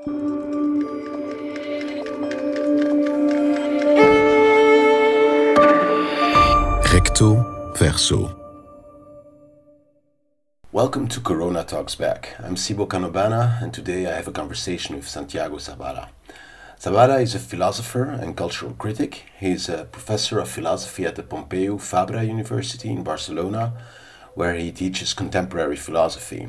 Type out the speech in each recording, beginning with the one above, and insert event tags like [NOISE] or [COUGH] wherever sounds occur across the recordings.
Recto verso. Welcome to Corona Talks Back. I'm Sibo Kanobana, and today I have a conversation with Santiago Zabala. Zabala is a philosopher and cultural critic. He's a professor of philosophy at the Pompeu Fabra University in Barcelona, where he teaches contemporary philosophy.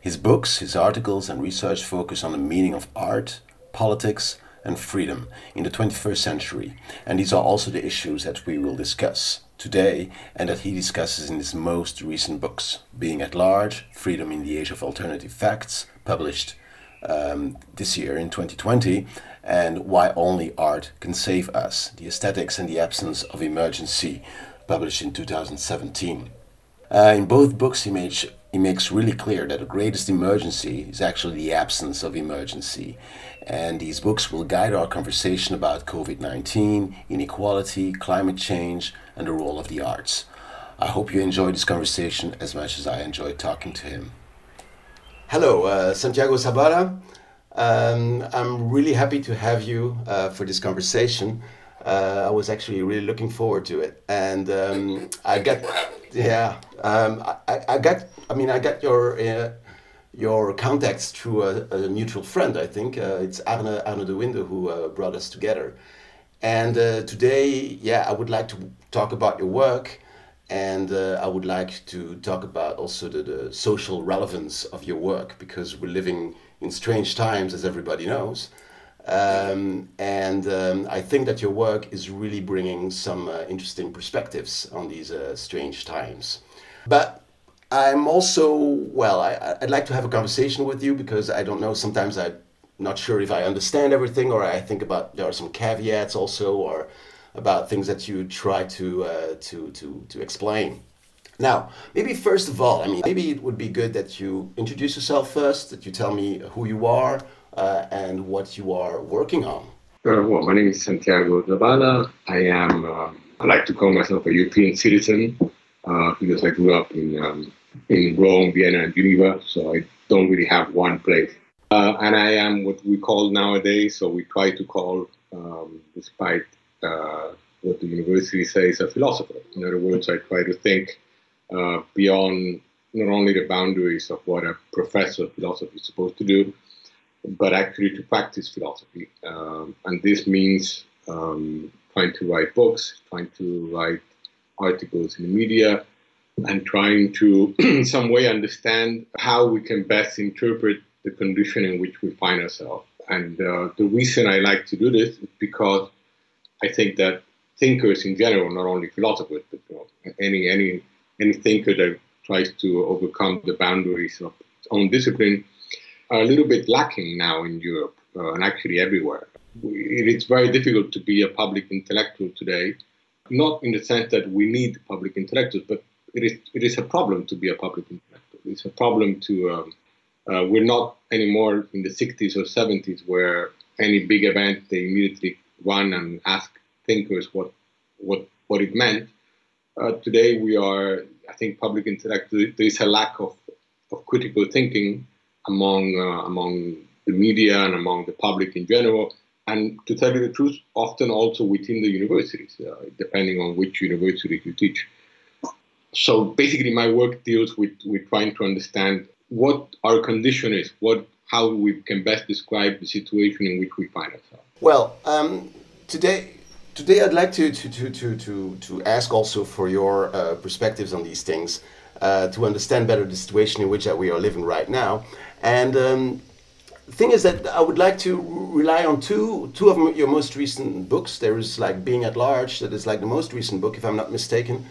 His books, his articles, and research focus on the meaning of art, politics, and freedom in the 21st century, and these are also the issues that we will discuss today and that he discusses in his most recent books Being at Large, Freedom in the Age of Alternative Facts, published um, this year in 2020, and Why Only Art Can Save Us The Aesthetics and the Absence of Emergency, published in 2017. Uh, in both books, he, made, he makes really clear that the greatest emergency is actually the absence of emergency. And these books will guide our conversation about COVID 19, inequality, climate change, and the role of the arts. I hope you enjoyed this conversation as much as I enjoyed talking to him. Hello, uh, Santiago Zabala. Um, I'm really happy to have you uh, for this conversation. Uh, I was actually really looking forward to it, and um, I got, yeah, um, I, I got. I mean, I got your uh, your contacts through a, a, mutual friend. I think uh, it's Arne Arne de Winde who uh, brought us together. And uh, today, yeah, I would like to talk about your work, and I would like to talk about also the, the social relevance of your work because we're living in strange times, as everybody knows. Um, and um, I think that your work is really bringing some uh, interesting perspectives on these uh, strange times. But I'm also, well, I, would like to have a conversation with you because I don't know, sometimes I'm not sure if I understand everything or I think about there are some caveats also or about things that you try to, uh, to, to, to explain. Now, maybe first of all, I mean, maybe it would be good that you introduce yourself first, that you tell me who you are uh, and what you are working on. Uh, well, my name is Santiago Zabala. I am, uh, I like to call myself a European citizen uh, because I grew up in, um, in Rome, Vienna, and Geneva, so I don't really have one place. Uh, and I am what we call nowadays, so we try to call, um, despite uh, what the university says, a philosopher. In other words, I try to think beyond not only the boundaries of what a professor of philosophy is supposed to do, but actually to practice philosophy. Um, and this means um, trying to write books, trying to write articles in the media, and trying to, [CLEARS THROAT] in some way, understand how we can best interpret the condition in which we find ourselves. And uh, the reason I like to do this is because I think that thinkers in general, not only philosophers, but you know, any any any thinker that tries to overcome the boundaries of its own discipline, a little bit lacking now in Europe uh, and actually everywhere. It's very difficult to be a public intellectual today, not in the sense that we need public intellectuals, but it is, it is a problem to be a public intellectual. It's a problem to, um, uh, we're not anymore in the 60s or 70s where any big event they immediately run and ask thinkers what, what, what it meant. Uh, today we are, I think, public intellectual. There is a lack of, of critical thinking among uh, among the media and among the public in general. And to tell you the truth, often also within the universities, uh, depending on which university you teach. So basically, my work deals with, with trying to understand what our condition is, what how we can best describe the situation in which we find ourselves. Well, um, today Today, I'd like to, to, to, to, to, ask also for your uh, perspectives on these things uh, to understand better the situation in which that we are living right now. And um, the thing is that I would like to rely on two, two of your most recent books. There is like Being at Large, that is like the most recent book, if I'm not mistaken.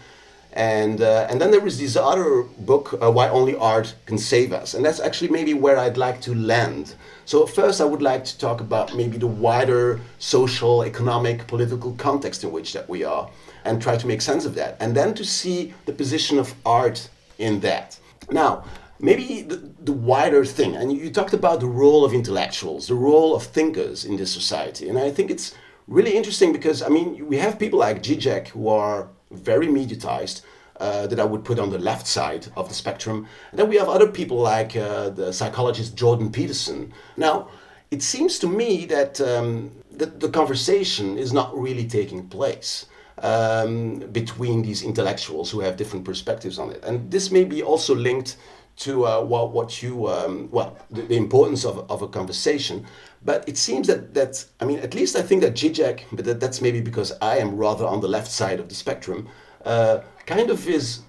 And, uh, and then there is this other book, uh, Why Only Art Can Save Us. And that's actually maybe where I'd like to land. So first I would like to talk about maybe the wider social, economic, political context in which that we are and try to make sense of that. And then to see the position of art in that. Now, maybe the, the wider thing, and you talked about the role of intellectuals, the role of thinkers in this society. And I think it's really interesting because, I mean, we have people like Zizek who are very mediatized, uh, that I would put on the left side of the spectrum. And then we have other people like uh, the psychologist Jordan Peterson. Now, it seems to me that um, the, the conversation is not really taking place um, between these intellectuals who have different perspectives on it. And this may be also linked to uh, what, what you, um, well, the, the, importance of, of a conversation. But it seems that, that, I mean, at least I think that Zizek, but that, that's maybe because I am rather on the left side of the spectrum, uh, kind of is,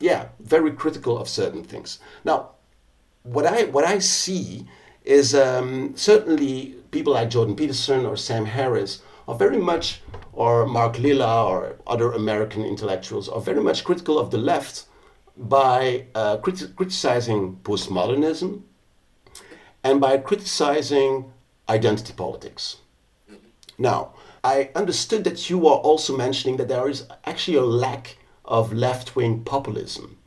yeah, very critical of certain things. Now, what I, what I see is um, certainly people like Jordan Peterson or Sam Harris are very much, or Mark Lilla or other American intellectuals are very much critical of the left by uh, criti- criticizing postmodernism and by criticizing identity politics. Now, I understood that you are also mentioning that there is actually a lack of left wing populism.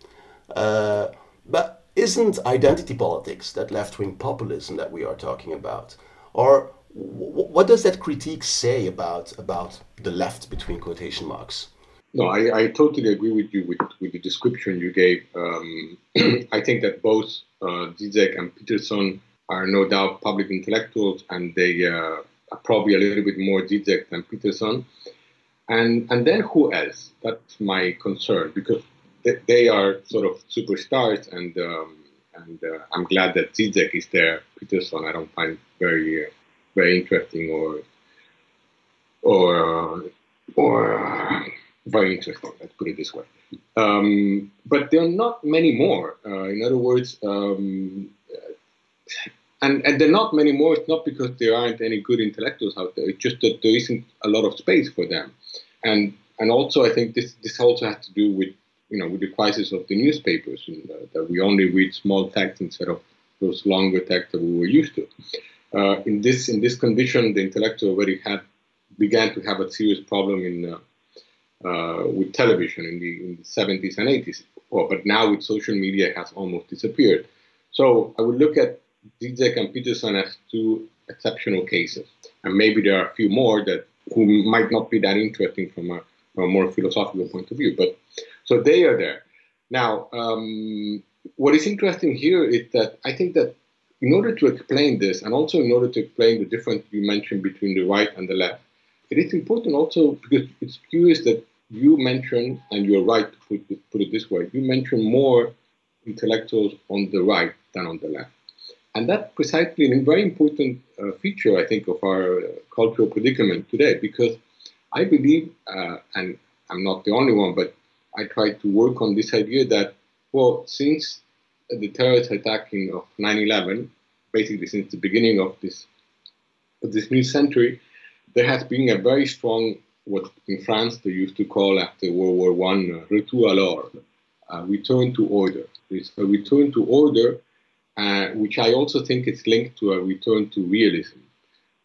Uh, but isn't identity politics that left wing populism that we are talking about? Or what does that critique say about about the left between quotation marks? No, I, I totally agree with you with, with the description you gave. Um, [CLEARS THROAT] I think that both uh, Zizek and Peterson are no doubt public intellectuals, and they uh, are probably a little bit more Zizek than Peterson. And and then who else? That's my concern because they, they are sort of superstars, and um, and uh, I'm glad that Zizek is there. Peterson, I don't find very uh, very interesting or or or uh, very interesting. Let's put it this way. Um, but there are not many more. Uh, in other words, um, and and there are not many more. It's not because there aren't any good intellectuals out there. It's just that there isn't a lot of space for them. And and also, I think this this also has to do with you know with the crisis of the newspapers and, uh, that we only read small texts instead of those longer texts that we were used to. Uh, in this in this condition, the intellectual already had began to have a serious problem in uh, uh, with television in the, in the 70s and 80s. Well, but now with social media, it has almost disappeared. So I would look at Zizek and Peterson as two exceptional cases, and maybe there are a few more that who might not be that interesting from a, from a more philosophical point of view. But so they are there. Now, um, what is interesting here is that I think that in order to explain this, and also in order to explain the difference you mentioned between the right and the left, it is important also because it's curious that you mentioned, and you're right to put it, put it this way, you mentioned more intellectuals on the right than on the left. And that's precisely a very important uh, feature, I think, of our cultural predicament today, because I believe, uh, and I'm not the only one, but I try to work on this idea that, well, since the terrorist attacking of 9/11, basically since the beginning of this of this new century, there has been a very strong what in France they used to call after World War One uh, retour à l'ordre, uh, return to order. It's a return to order, uh, which I also think is linked to a return to realism.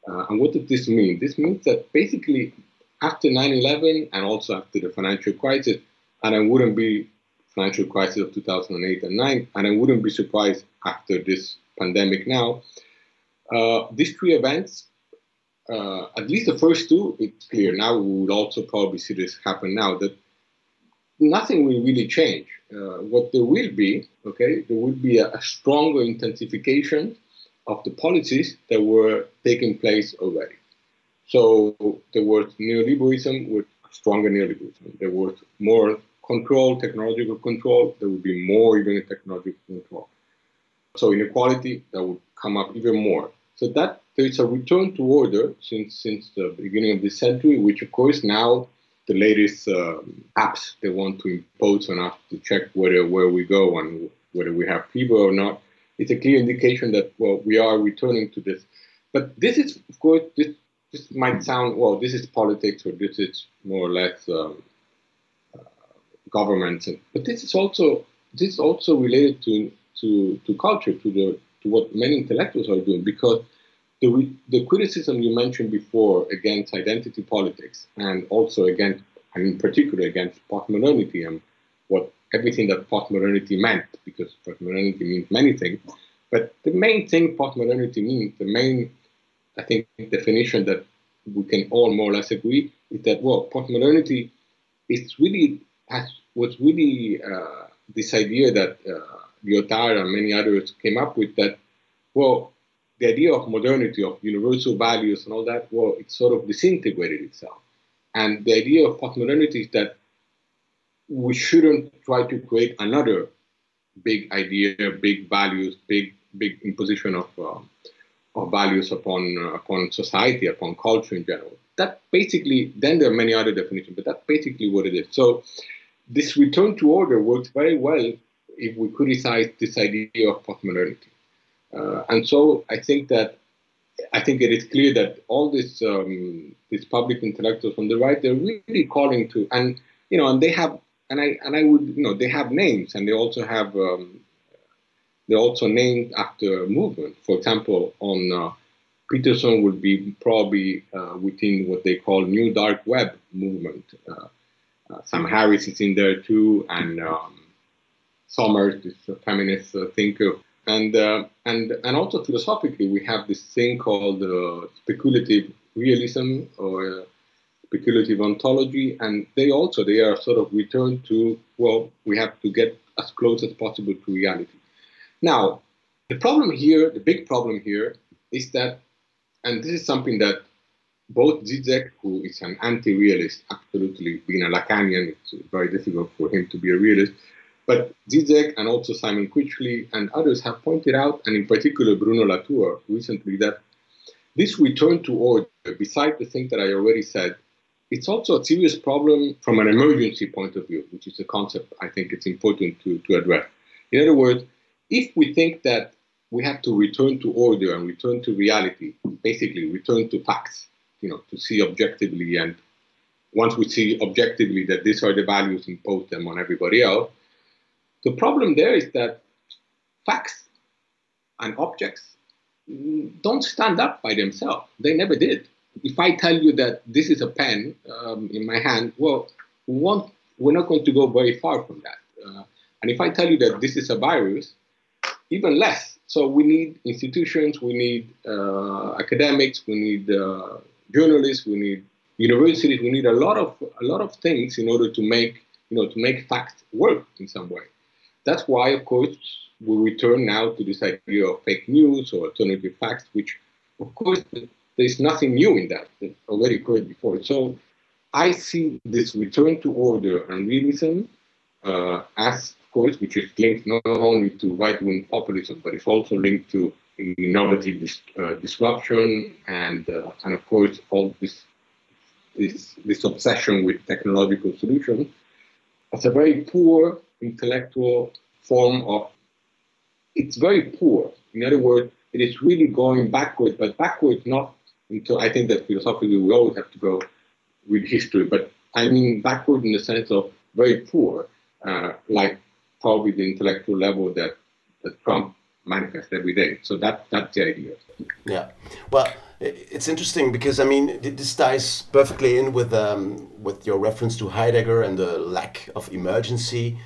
Uh, and what does this mean? This means that basically after 9/11 and also after the financial crisis, and I wouldn't be financial crisis of 2008 and 9, and I wouldn't be surprised after this pandemic now. Uh, these three events, uh, at least the first two, it's clear. Now we will also probably see this happen now that nothing will really change. Uh, what there will be, okay, there will be a, a, stronger intensification of the policies that were taking place already. So there was neoliberalism with stronger neoliberalism. There was more control, technological control, there would be more even technological control. So inequality that would come up even more. So that there is a return to order since since the beginning of this century, which of course now the latest um, apps they want to impose on us to check whether where we go and whether we have fever or not. It's a clear indication that well we are returning to this. But this is of course this this might sound well this is politics or this is more or less um, governments. But this is also this is also related to to, to culture, to the to what many intellectuals are doing, because the the criticism you mentioned before against identity politics and also against and in particular against postmodernity and what everything that postmodernity meant, because postmodernity means many things. But the main thing postmodernity means, the main I think definition that we can all more or less agree is that well, postmodernity is really was really uh, this idea that uh, Lyotard and many others came up with that, well, the idea of modernity, of universal values and all that, well, it sort of disintegrated itself. And the idea of postmodernity is that we shouldn't try to create another big idea, big values, big big imposition of uh, of values upon uh, upon society, upon culture in general. That basically, then there are many other definitions, but that's basically what it is. So this return to order works very well if we criticize this idea of postmodernity. Uh, and so I think that I think it is clear that all these um, these public intellectuals on the right they're really calling to and you know and they have and I and I would you know they have names and they also have um, they're also named after movement. For example, on uh, Peterson would be probably uh, within what they call New Dark Web movement. Uh Sam Harris is in there too, and um, Sommers, this feminist uh, thinker, and uh, and and also philosophically, we have this thing called speculative realism or speculative ontology, and they also they are sort of returned to well, we have to get as close as possible to reality. Now, the problem here, the big problem here, is that, and this is something that both Zizek, who is an anti-realist, absolutely being a Lacanian, it's very difficult for him to be a realist, but Zizek and also Simon Critchley and others have pointed out, and in particular Bruno Latour recently, that this return to order, beside the thing that I already said, it's also a serious problem from an emergency point of view, which is a concept I think it's important to, to address. In other words, if we think that we have to return to order and return to reality, basically return to facts, you know, to see objectively, and once we see objectively that these are the values, impose them on everybody else. The problem there is that facts and objects don't stand up by themselves. They never did. If I tell you that this is a pen um, in my hand, well, we're not going to go very far from that. Uh, and if I tell you that this is a virus, even less. So we need institutions, we need uh, academics, we need uh, journalists, we need universities, we need a lot of a lot of things in order to make you know to make facts work in some way. That's why, of course, we return now to this idea of fake news or alternative facts, which, of course, there's nothing new in that. It already occurred before. So I see this return to order and realism uh, as of course, which is linked not only to right-wing populism, but it's also linked to innovative dis- uh, disruption and, uh, and of course, all this, this, this obsession with technological solutions as a very poor intellectual form of, it's very poor. In other words, it is really going backward, but backwards not until I think that philosophically we always have to go with history, but I mean backward in the sense of very poor, uh, like probably the intellectual level that, that Trump manifests every day. So that that's the idea. Yeah. Well, it's interesting because I mean this ties perfectly in with um, with your reference to Heidegger and the lack of emergency,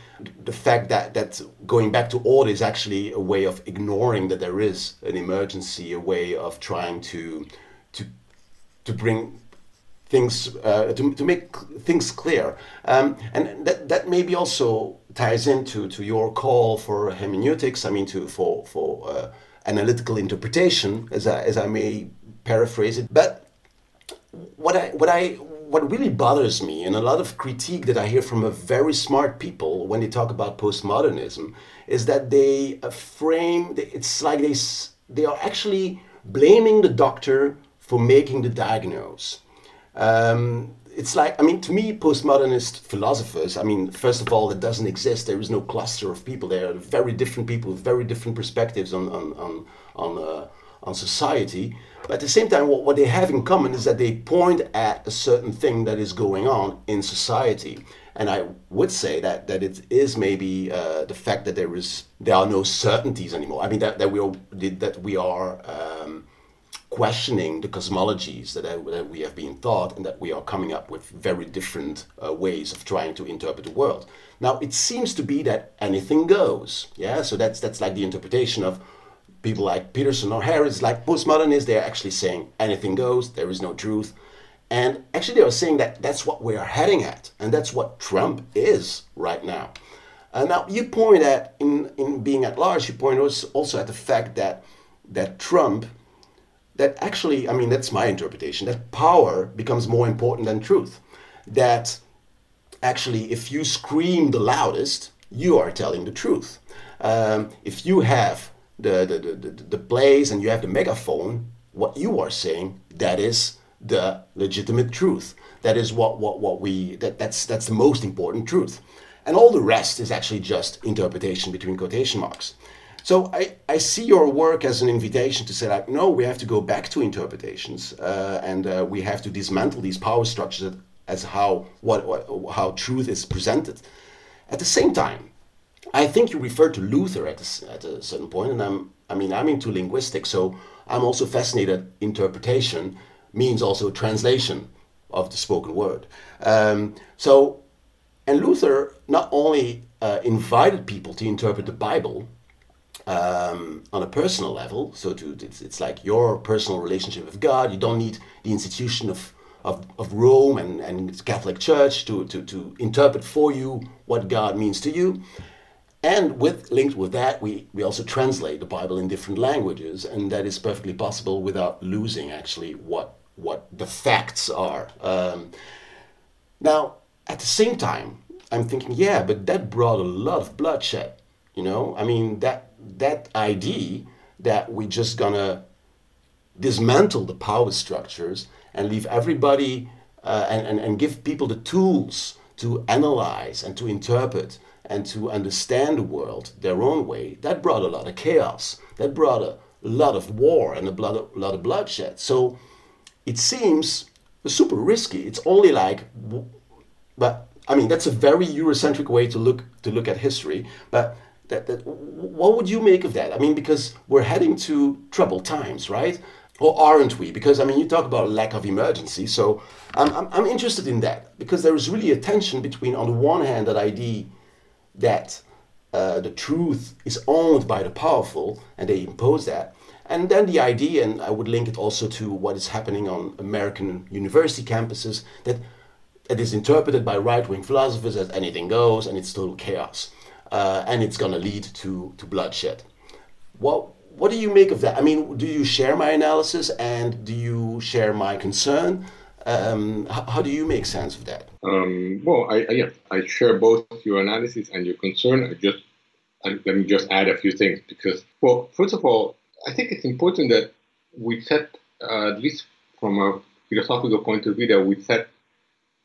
the fact that that going back to order is actually a way of ignoring that there is an emergency, a way of trying to to to bring things uh, to, to make things clear um, and that, that maybe also ties into to your call for hermeneutics i mean to for for uh, analytical interpretation as I, as I may paraphrase it. But what i what i what really bothers me and a lot of critique that i hear from a very smart people when they talk about postmodernism is that they uh, frame it's like they they are actually blaming the doctor for making the diagnose. Um, it's like, I mean, to me, postmodernist philosophers, I mean, first of all, it doesn't exist. There is no cluster of people. They are very different people with very different perspectives on, on, on, on, uh, on society. But at the same time, what, what they have in common is that they point at a certain thing that is going on in society. And I would say that, that it is maybe uh, the fact that there is there are no certainties anymore. I mean that, that we are that we are um, questioning the cosmologies that, that, we have been taught and that we are coming up with very different uh, ways of trying to interpret the world. Now, it seems to be that anything goes. Yeah, so that's, that's like the interpretation of people like Peterson or Harris, like postmodernists, they're actually saying anything goes, there is no truth. And actually, they are saying that that's what we are heading at, and that's what Trump is right now. Uh, now, you point at, in, in being at large, you point also at the fact that, that Trump that actually, I mean, that's my interpretation, that power becomes more important than truth. That actually, if you scream the loudest, you are telling the truth. Um, if you have the, the, the, the, place and you have the megaphone, what you are saying, that is the legitimate truth. That is what, what, what we, that, that's, that's the most important truth. And all the rest is actually just interpretation between quotation marks. So I, I see your work as an invitation to say like, no, we have to go back to interpretations uh, and uh, we have to dismantle these power structures as how, what, what, how truth is presented. At the same time, I think you referred to Luther at a, at a certain point, and I'm, I mean, I'm into linguistics, so I'm also fascinated. Interpretation means also translation of the spoken word. Um, so, and Luther not only uh, invited people to interpret the Bible um, on a personal level, so to it's, it's like your personal relationship with God. You don't need the institution of of, of Rome and, and Catholic Church to, to, to interpret for you what God means to you. And with linked with that, we, we also translate the Bible in different languages, and that is perfectly possible without losing actually what what the facts are. Um, now, at the same time, I'm thinking, yeah, but that brought a lot of bloodshed. You know, I mean that that idea that we're just gonna dismantle the power structures and leave everybody uh, and, and, and give people the tools to analyze and to interpret and to understand the world their own way, that brought a lot of chaos. That brought a lot of war and a lot of, lot of bloodshed. So it seems super risky. It's only like, but I mean, that's a very Eurocentric way to look to look at history. But that, that, what would you make of that? I mean, because we're heading to troubled times, right? or aren't we? Because I mean, you talk about lack of emergency, so I'm, I'm, I'm, interested in that because there is really a tension between, on the one hand, that idea that uh, the truth is owned by the powerful and they impose that, and then the idea, and I would link it also to what is happening on American university campuses, that it is interpreted by right-wing philosophers as anything goes and it's total chaos, uh, and it's going to lead to to bloodshed. What what do you make of that? I mean, do you share my analysis and do you share my concern? Um, how, how, do you make sense of that? Um, well, I, I, yeah, I share both your analysis and your concern. I just I, let me just add a few things because, well, first of all, I think it's important that we set, uh, at least from a philosophical point of view, that we set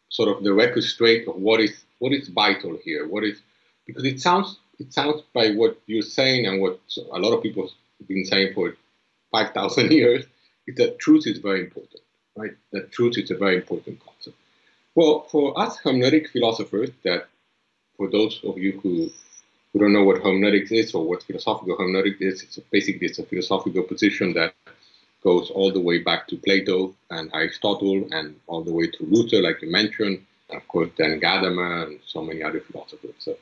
sort of the record straight of what is what is vital here. What is because it sounds it sounds by what you're saying and what a lot of people have been saying for 5,000 [LAUGHS] years is that truth is very important, right? That truth is a very important concept. Well, for us hermeneutic philosophers, that for those of you who, who don't know what hermeneutics is or what philosophical hermeneutics is, it's basically it's a philosophical position that goes all the way back to Plato and Aristotle and all the way to Luther, like you mentioned, and of course then Gadamer and so many other philosophers. So,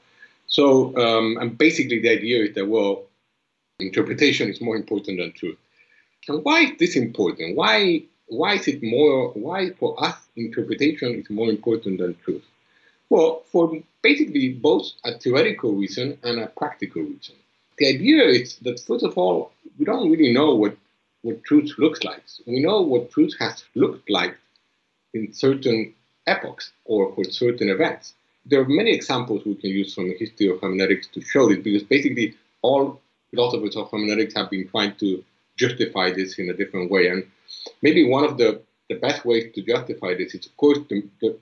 so um, and basically the idea is that well, interpretation is more important than truth. And why is this important? Why why is it more why for us interpretation is more important than truth? Well, for basically both a theoretical reason and a practical reason. The idea is that first of all, we don't really know what, what truth looks like. We know what truth has looked like in certain epochs or for certain events. There are many examples we can use from the history of hermeneutics to show this because basically all philosophers of hermeneutics have been trying to justify this in a different way. And maybe one of the, the best ways to justify this is, of course, the, the,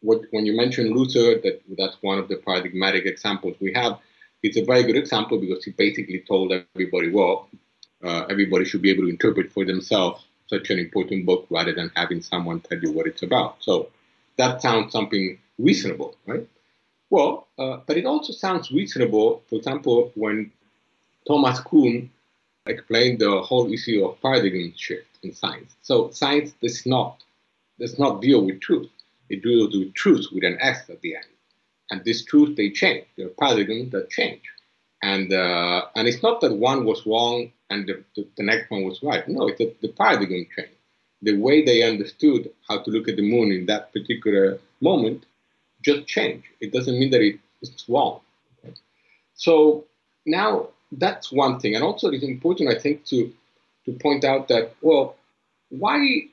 what, when you mention Luther, that that's one of the paradigmatic examples we have. It's a very good example because he basically told everybody, well, uh, everybody should be able to interpret for themselves such an important book rather than having someone tell you what it's about. So that sounds something reasonable, right? Well, uh, but it also sounds reasonable, for example, when Thomas Kuhn explained the whole issue of paradigm shift in science. So science does not does not deal with truth. It deals with truth with an S at the end. And this truth they change. There are paradigms that change. And uh, and it's not that one was wrong and the, the, the next one was right. No, it's that the paradigm changed. The way they understood how to look at the moon in that particular moment just change. It doesn't mean that it, it's wrong. Okay? So now that's one thing. And also, it's important, I think, to to point out that, well, why,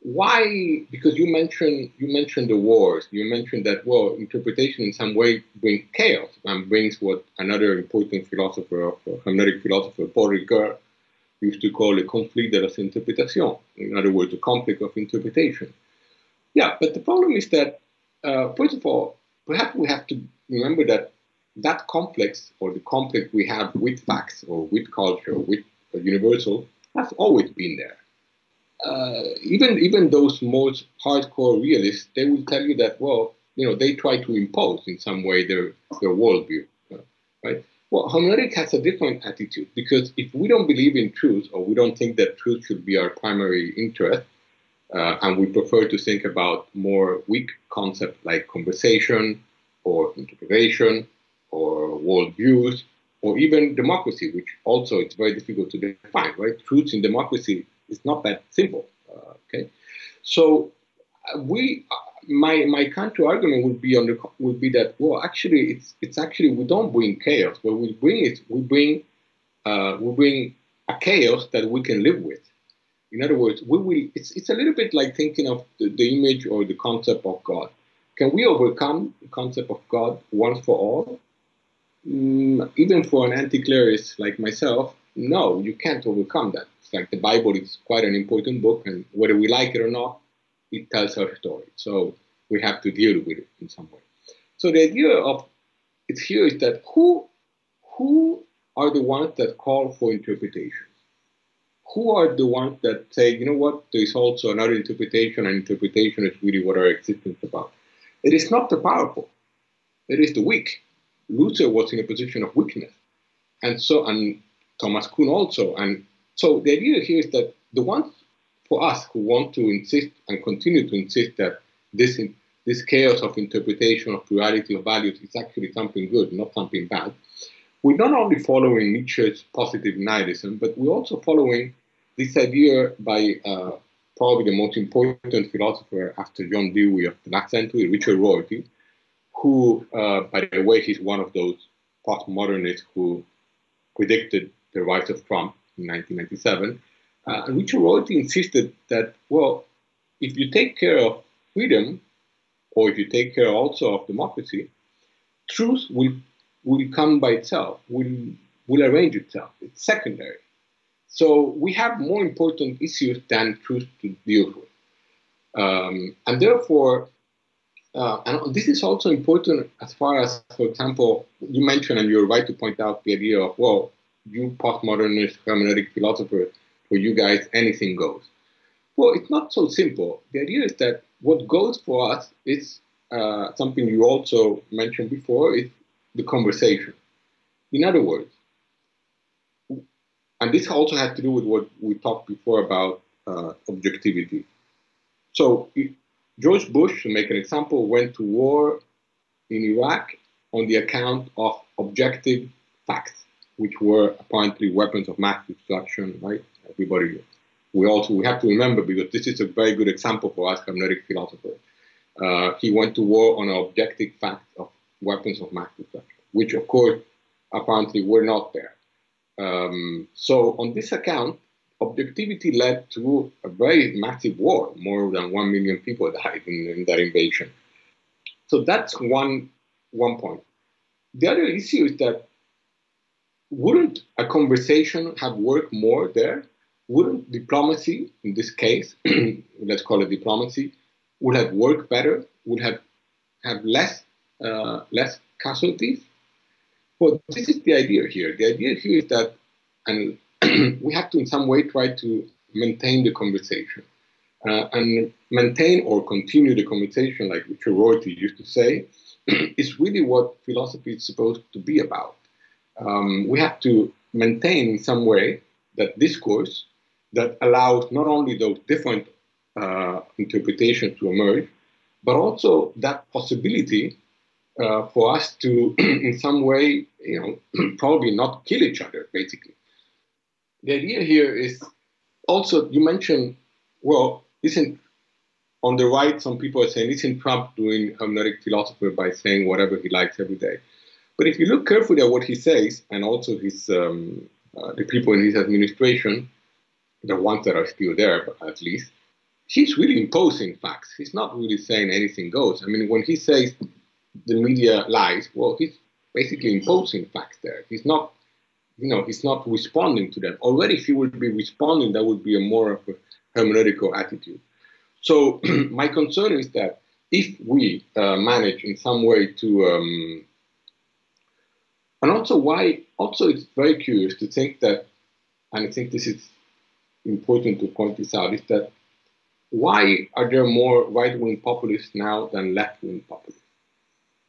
why? Because you mentioned you mentioned the wars. You mentioned that well, interpretation in some way brings chaos and brings what another important philosopher, a hermeneutic philosopher, Paul Ricoeur, used to call a conflit de las interpretations. In other words, a conflict of interpretation. Yeah, but the problem is that uh, first of all, perhaps we have to remember that that complex or the conflict we have with facts or with culture, or with universal, has always been there uh, even even those most hardcore realists, they will tell you that well, you know, they try to impose in some way their their worldview, right? Well, hermeneutic has a different attitude because if we don't believe in truth or we don't think that truth should be our primary interest, uh, and we prefer to think about more weak concepts like conversation or interpretation or worldviews or even democracy, which also it's very difficult to define, right? Truths in democracy is not that simple. Uh, okay, so uh, we, uh, my my counter argument would be on the would be that well, actually, it's it's actually we don't bring chaos. What we bring is we bring uh, we bring a chaos that we can live with. In other words, we will. It's it's a little bit like thinking of the, the image or the concept of God. Can we overcome the concept of God once for all? Mm, even for an anti-clerist like myself, no, you can't overcome that It's like the Bible is quite an important book, and whether we like it or not, it tells our story. So we have to deal with it in some way. So the idea of it here is that who who are the ones that call for interpretation? Who are the ones that say, you know what, there is also another interpretation, and interpretation is really what our existence is about? It is not the powerful, it is the weak. Luther was in a position of weakness. And so, and Thomas Kuhn also, and so the idea here is that the ones for us who want to insist and continue to insist that this this chaos of interpretation of plurality of values is actually something good, not something bad. We're not only following Nietzsche's positive nihilism, but we're also following this idea by uh, probably the most important philosopher after John Dewey of the last century, Richard Rorty, who, uh, by the way, he's one of those postmodernists who predicted the rise of Trump in 1997, uh, and Richard Rorty insisted that, well, if you take care of freedom, or if you take care also of democracy, truth will, will come by itself, will, will arrange itself. It's secondary. So we have more important issues than truth to deal with. Um, and therefore, uh, and this is also important as far as, for example, you mentioned, and you're right to point out the idea of, well, you postmodernist hermeneutic philosophers, for you guys, anything goes. Well, it's not so simple. The idea is that what goes for us is uh, something you also mentioned before, is the conversation. In other words, and this also had to do with what we talked before about uh, objectivity. So George Bush, to make an example, went to war in Iraq on the account of objective facts which were apparently weapons of mass destruction, right? Everybody, we also we have to remember because this is a very good example for us hermeneutic philosophers. Uh, he went to war on an objective fact of weapons of mass destruction, which of course apparently were not there. Um, so on this account, objectivity led to a very massive war. More than one million people died in, in that invasion. So that's one one point. The other issue is that wouldn't a conversation have worked more there? Wouldn't diplomacy, in this case, [CLEARS THROAT] let's call it diplomacy, would have worked better? Would have have less uh, less casualties? Well, this is the idea here. The idea here is that, and [CLEARS THROAT] we have to in some way try to maintain the conversation. Uh, and maintain or continue the conversation, like Richard Rorty used to say, [CLEARS THROAT] is really what philosophy is supposed to be about um, we have to maintain in some way that discourse that allows not only those different uh, interpretations to emerge, but also that possibility uh, for us to, [CLEARS THROAT] in some way, you know, [CLEARS THROAT] probably not kill each other, basically. The idea here is also, you mentioned, well, isn't on the right, some people are saying, isn't Trump doing hermeneutic philosophy by saying whatever he likes every day? But if you look carefully at what he says and also his um, uh, the people in his administration, the ones that are still there at least, he's really imposing facts. He's not really saying anything goes. I mean, when he says the media lies, well, he's basically imposing facts there. He's not, you know, he's not responding to them. Already, if he would be responding, that would be a more of a hermeneutical attitude. So [CLEARS THROAT] my concern is that if we uh, manage in some way to, um, and also why, also it's very curious to think that, and I think this is important to point this out, is that why are there more right-wing populists now than left-wing populists?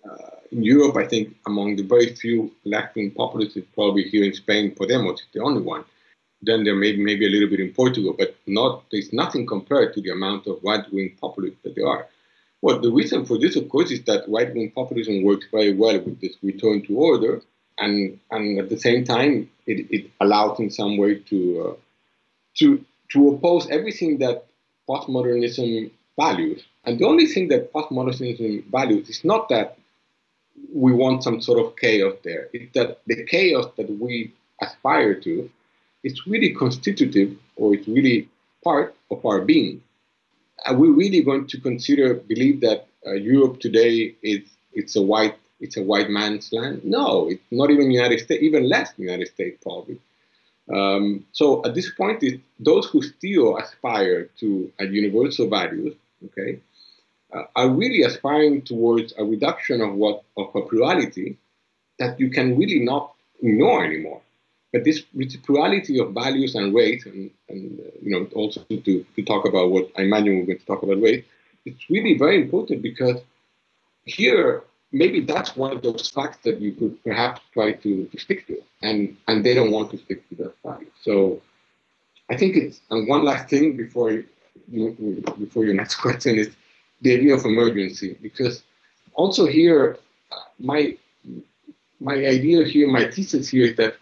Uh, in Europe, I think among the very few left-wing populists, probably here in Spain, Podemos is the only one. Then there may be maybe a little bit in Portugal, but not there's nothing compared to the amount of right-wing populists that there are. Well, the reason for this, of course, is that right-wing populism works very well with this return to order, and and at the same time, it, it allows in some way to uh, to to oppose everything that postmodernism values. And the only thing that postmodernism values is not that we want some sort of chaos there. That the chaos that we aspire to is really constitutive or it's really part of our being. Are we really going to consider, believe that uh, Europe today is it's a white it's a white man's land? No, it's not even United States, even less United States probably. Um, so at this point, it, those who still aspire to a universal values, okay, are really aspiring towards a reduction of what of a plurality that you can really not ignore anymore. But this, plurality of values and race, and, and uh, you know, also to, to talk about what I imagine we're going to talk about race, it's really very important because here maybe that's one of those facts that you could perhaps try to, to stick to, and and they don't want to stick to that fact. So I think it's and one last thing before you, before your next [LAUGHS] question is the idea of emergency, because also here my my idea here, my thesis here is that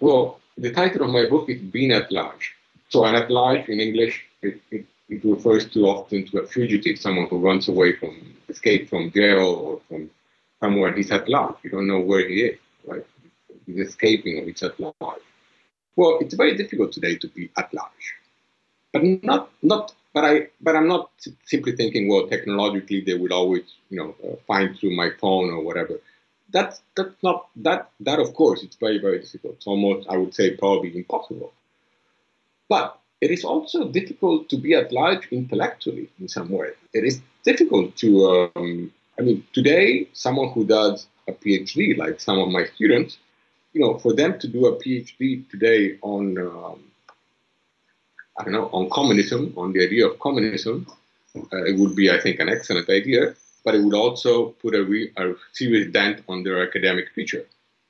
well, the title of my book is Being at Large. So an at large in English, it, it, it refers too often to a fugitive, someone who runs away from escape from jail or from somewhere he's at large. You don't know where he is, right? He's escaping or he's at large. Well, it's very difficult today to be at large, but not not. But I but I'm not simply thinking. Well, technologically they would always you know uh, find through my phone or whatever. That's that's not that that of course it's very very difficult. It's almost I would say probably impossible. But it is also difficult to be at large intellectually in some way. It is difficult to, um, I mean, today, someone who does a PhD, like some of my students, you know, for them to do a PhD today on, um, I don't know, on communism, on the idea of communism, uh, it would be, I think, an excellent idea, but it would also put a, re- a serious dent on their academic future,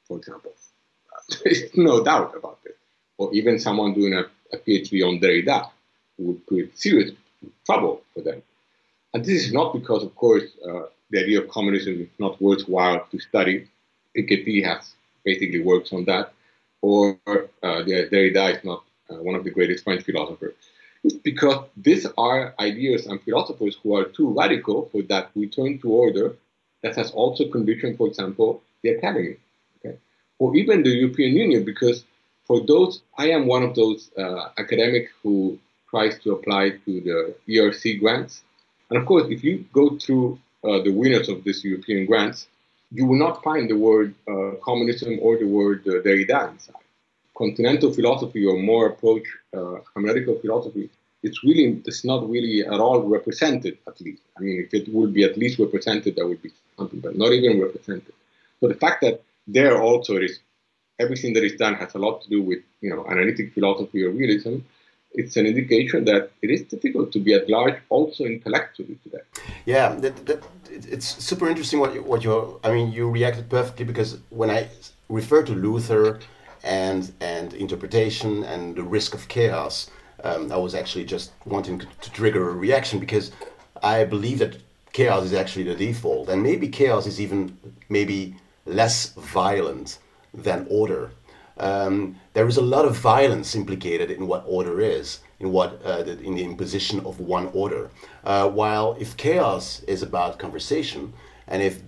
for example. [LAUGHS] There's no doubt about it. Or even someone doing a a PhD on Derrida would create serious trouble for them. And this is not because, of course, uh, the idea of communism is not worthwhile to study. Piketty has basically works on that, or uh, Derrida is not uh, one of the greatest French philosophers. Because these are ideas and philosophers who are too radical for that return to order that has also conditioned, for example, the academy, okay? or even the European Union, because for those, I am one of those uh, academics who tries to apply to the ERC grants. And of course, if you go through uh, the winners of these European grants, you will not find the word uh, communism or the word uh, Derrida inside. Continental philosophy or more approach uh, analytical philosophy, it's really it's not really at all represented. At least, I mean, if it would be at least represented, that would be something, but not even represented. So the fact that there also is everything that is done has a lot to do with you know analytic philosophy or realism, it's an indication that it is difficult to be at large also intellectually today. Yeah, that, that, it's super interesting what you, what you I mean you reacted perfectly because when I refer to Luther and and interpretation and the risk of chaos, um, I was actually just wanting to trigger a reaction because I believe that chaos is actually the default and maybe chaos is even maybe less violent than order. Um, there is a lot of violence implicated in what order is, in what uh, the, in the imposition of one order. Uh, while if chaos is about conversation, and if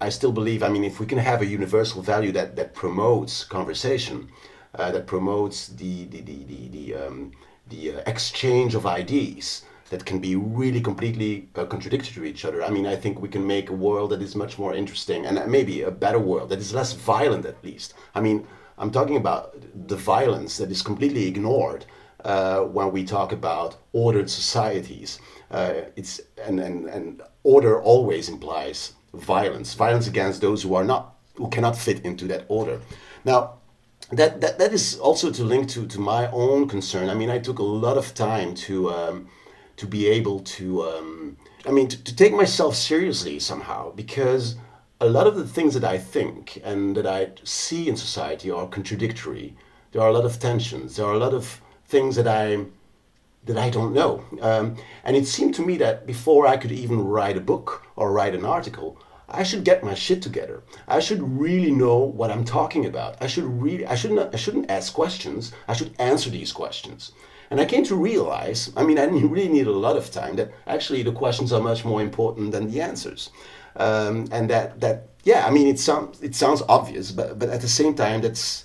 I still believe, I mean, if we can have a universal value that that promotes conversation, uh, that promotes the the the the, the, um, the uh, exchange of ideas that can be really completely uh, contradictory to each other. I mean, I think we can make a world that is much more interesting and maybe a better world that is less violent, at least. I mean, I'm talking about the violence that is completely ignored uh, when we talk about ordered societies. Uh, it's and, and and order always implies violence, violence against those who are not who cannot fit into that order. Now, that, that, that is also to link to, to my own concern. I mean, I took a lot of time to, um, to be able to, um, I mean, to, to take myself seriously somehow, because a lot of the things that I think and that I see in society are contradictory. There are a lot of tensions. There are a lot of things that I that I don't know. Um, and it seemed to me that before I could even write a book or write an article, I should get my shit together. I should really know what I'm talking about. I should really I shouldn't I shouldn't ask questions. I should answer these questions. And I came to realize, I mean, I [LAUGHS] really need a lot of time, that actually the questions are much more important than the answers. Um, and that, that, yeah, I mean, it sounds, it sounds obvious, but, but at the same time, that's,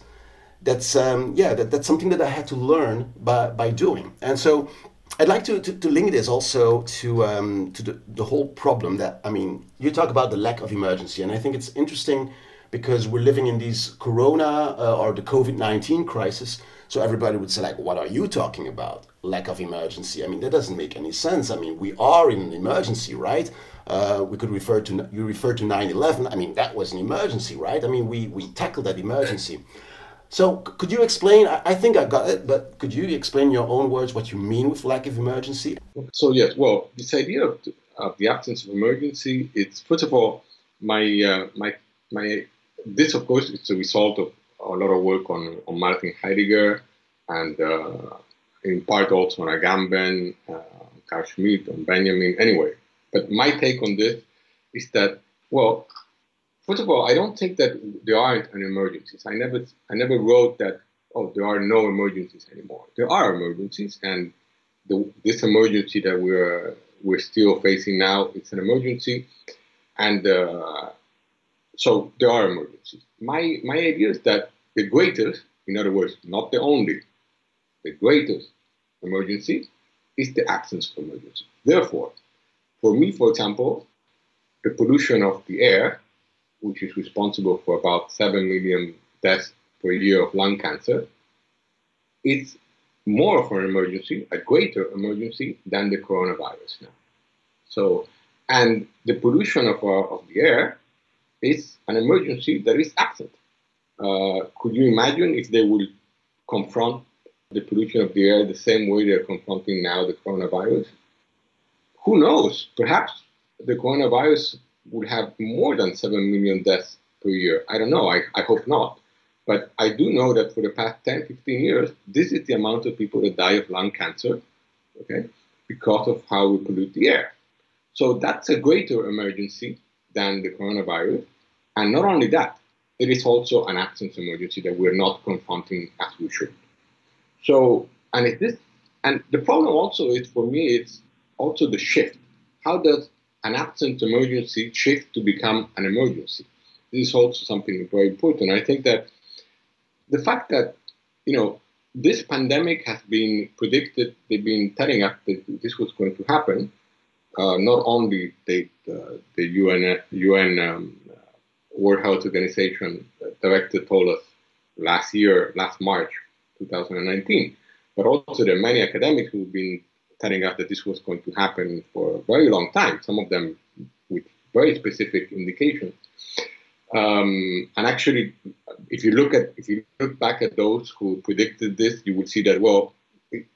that's, um, yeah, that, that's something that I had to learn by, by doing. And so I'd like to, to, to link this also to, um, to the, the whole problem that, I mean, you talk about the lack of emergency, and I think it's interesting because we're living in these corona uh, or the COVID 19 crisis. So everybody would say, like, what are you talking about? Lack of emergency. I mean, that doesn't make any sense. I mean, we are in an emergency, right? Uh, we could refer to, you refer to 9 11. I mean, that was an emergency, right? I mean, we, we tackled that emergency. So could you explain? I, think I got it, but could you explain in your own words what you mean with lack of emergency? So yes, well, this idea of, of the absence of emergency, it's first of all my uh, my my. This of course is a result of a lot of work on on Martin Heidegger and uh, in part also on Agamben, uh, Carl Schmitt, on Benjamin. Anyway, but my take on this is that well, First of all, I don't think that there aren't an emergencies. I never, I never wrote that. Oh, there are no emergencies anymore. There are emergencies, and the, this emergency that we're we're still facing now, it's an emergency, and uh, so there are emergencies. My my idea is that the greatest, in other words, not the only, the greatest emergency is the absence of emergency. Therefore, for me, for example, the pollution of the air which is responsible for about 7 million deaths per year of lung cancer, it's more of an emergency, a greater emergency than the coronavirus now. So, and the pollution of, our, of the air is an emergency that is absent. Uh, could you imagine if they would confront the pollution of the air the same way they're confronting now the coronavirus? Who knows? Perhaps the coronavirus would have more than 7 million deaths per year. I don't know, I, I hope not. But I do know that for the past 10, 15 years, this is the amount of people that die of lung cancer, okay, because of how we pollute the air. So that's a greater emergency than the coronavirus. And not only that, it is also an absence emergency that we're not confronting as we should. So, and it is, and the problem also is for me, it's also the shift. How does an absent emergency shift to become an emergency. This is also something very important. I think that the fact that, you know, this pandemic has been predicted, they've been telling us that this was going to happen. Uh, not only the, uh, the UN, UN um, World Health Organization director told us last year, last March 2019, but also there many academics who've been telling us that this was going to happen for a very long time, some of them with very specific indications. Um, and actually, if you look at if you look back at those who predicted this, you would see that well,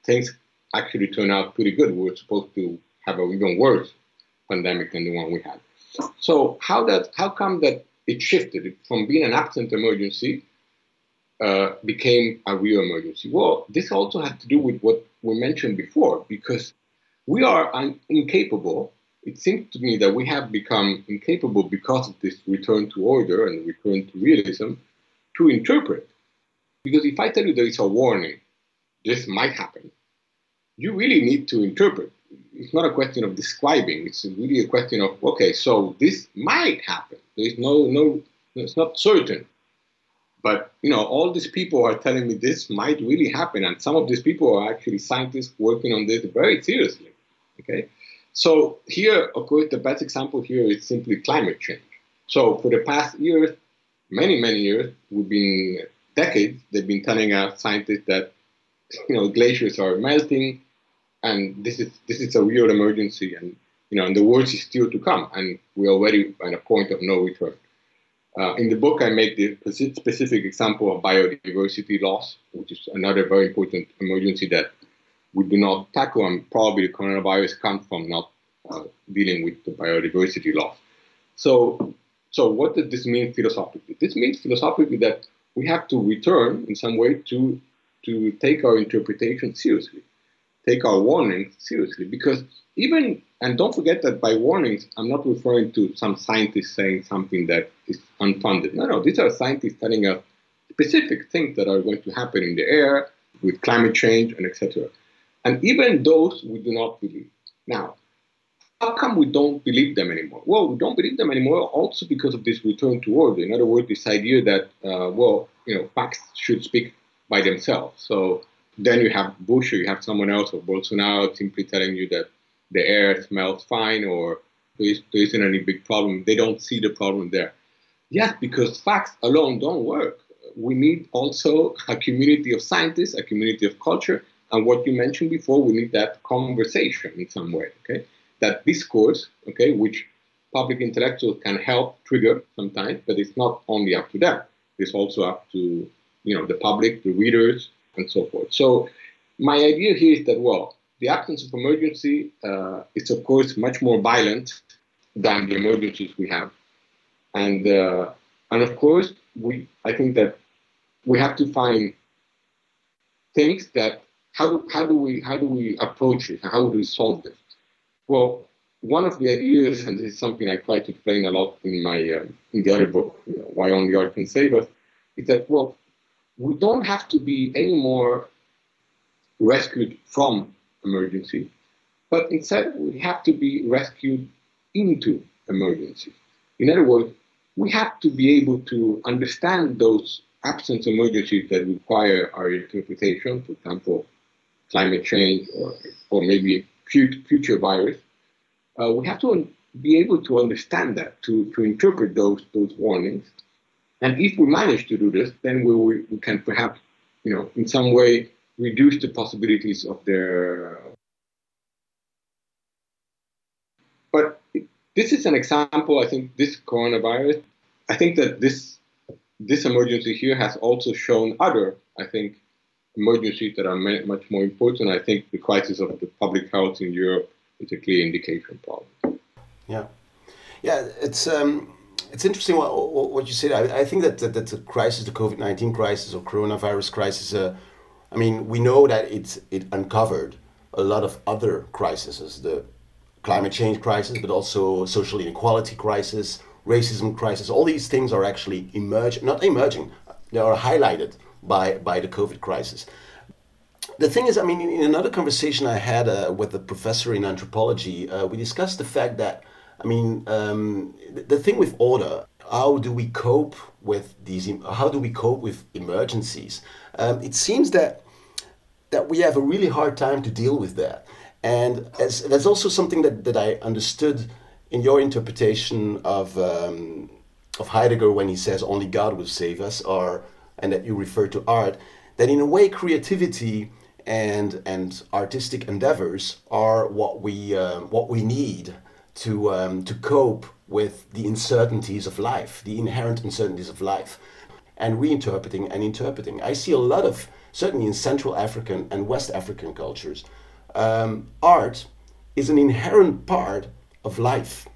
things actually turned out pretty good. We were supposed to have an even worse pandemic than the one we had. So how that how come that it shifted from being an absent emergency uh, became a real emergency? Well, this also had to do with what we mentioned before, because we are un- incapable. It seems to me that we have become incapable because of this return to order and return to realism to interpret. Because if I tell you there is a warning, this might happen, you really need to interpret. It's not a question of describing, it's really a question of, okay, so this might happen. There is no, no, it's not certain But you know, all these people are telling me this might really happen, and some of these people are actually scientists working on this very seriously. Okay, so here, of course, the best example here is simply climate change. So for the past years, many many years, we've been decades, they've been telling us scientists that you know glaciers are melting, and this is this is a real emergency, and you know, and the worst is still to come, and we're already at a point of no return. Uh, in the book, I make the specific example of biodiversity loss, which is another very important emergency that we do not tackle, and probably the coronavirus comes from not uh, dealing with the biodiversity loss. So, so what does this mean philosophically? This means philosophically that we have to return in some way to to take our interpretation seriously, take our warnings seriously, because even and don't forget that by warnings, I'm not referring to some scientist saying something that is unfounded. No, no, these are scientists telling us specific things that are going to happen in the air with climate change and etc. And even those we do not believe. Now, how come we don't believe them anymore? Well, we don't believe them anymore also because of this return to order. In other words, this idea that, uh, well, you know, facts should speak by themselves. So then you have Bush or you have someone else or Bolsonaro simply telling you that the air smells fine or there, is, there isn't any big problem. They don't see the problem there. Yes, because facts alone don't work. We need also a community of scientists, a community of culture, and what you mentioned before, we need that conversation in some way, okay? That discourse, okay, which public intellectuals can help trigger sometimes, but it's not only up to them. It's also up to, you know, the public, the readers, and so forth. So my idea here is that, well, the absence of emergency uh, is, of course, much more violent than the emergencies we have. And, uh, and of course, we, I think that we have to find things that how, how, do we, how do we approach it? How do we solve this? Well, one of the ideas, and this is something I try to explain a lot in my uh, in the other book, you know, Why Only Art Can Save Us, is that well, we don't have to be any more rescued from emergency, but instead we have to be rescued into emergency. In other words, we have to be able to understand those absence emergencies that require our interpretation, for example, climate change or, or maybe future virus. Uh, we have to be able to understand that, to, to interpret those, those warnings. And if we manage to do this, then we, we can perhaps, you know, in some way reduce the possibilities of their. But this is an example. I think this coronavirus. I think that this this emergency here has also shown other. I think emergencies that are much more important. I think the crisis of the public health in Europe is a clear indication, probably. Yeah, yeah. It's um, it's interesting what what you said. I, I think that, that that the crisis, the COVID nineteen crisis or coronavirus crisis. Uh, I mean, we know that it, it uncovered a lot of other crises, the climate change crisis, but also social inequality crisis, racism crisis. All these things are actually emerging, not emerging, they are highlighted by, by the COVID crisis. The thing is, I mean, in another conversation I had uh, with a professor in anthropology, uh, we discussed the fact that, I mean, um, the thing with order, how do we cope with these, how do we cope with emergencies? Um, it seems that that we have a really hard time to deal with that. And as, that's also something that, that I understood in your interpretation of, um, of Heidegger when he says only God will save us, or, and that you refer to art, that in a way creativity and, and artistic endeavors are what we, uh, what we need to, um, to cope with the uncertainties of life, the inherent uncertainties of life, and reinterpreting and interpreting. I see a lot of certainly in Central African and West African cultures, um, art is an inherent part of life.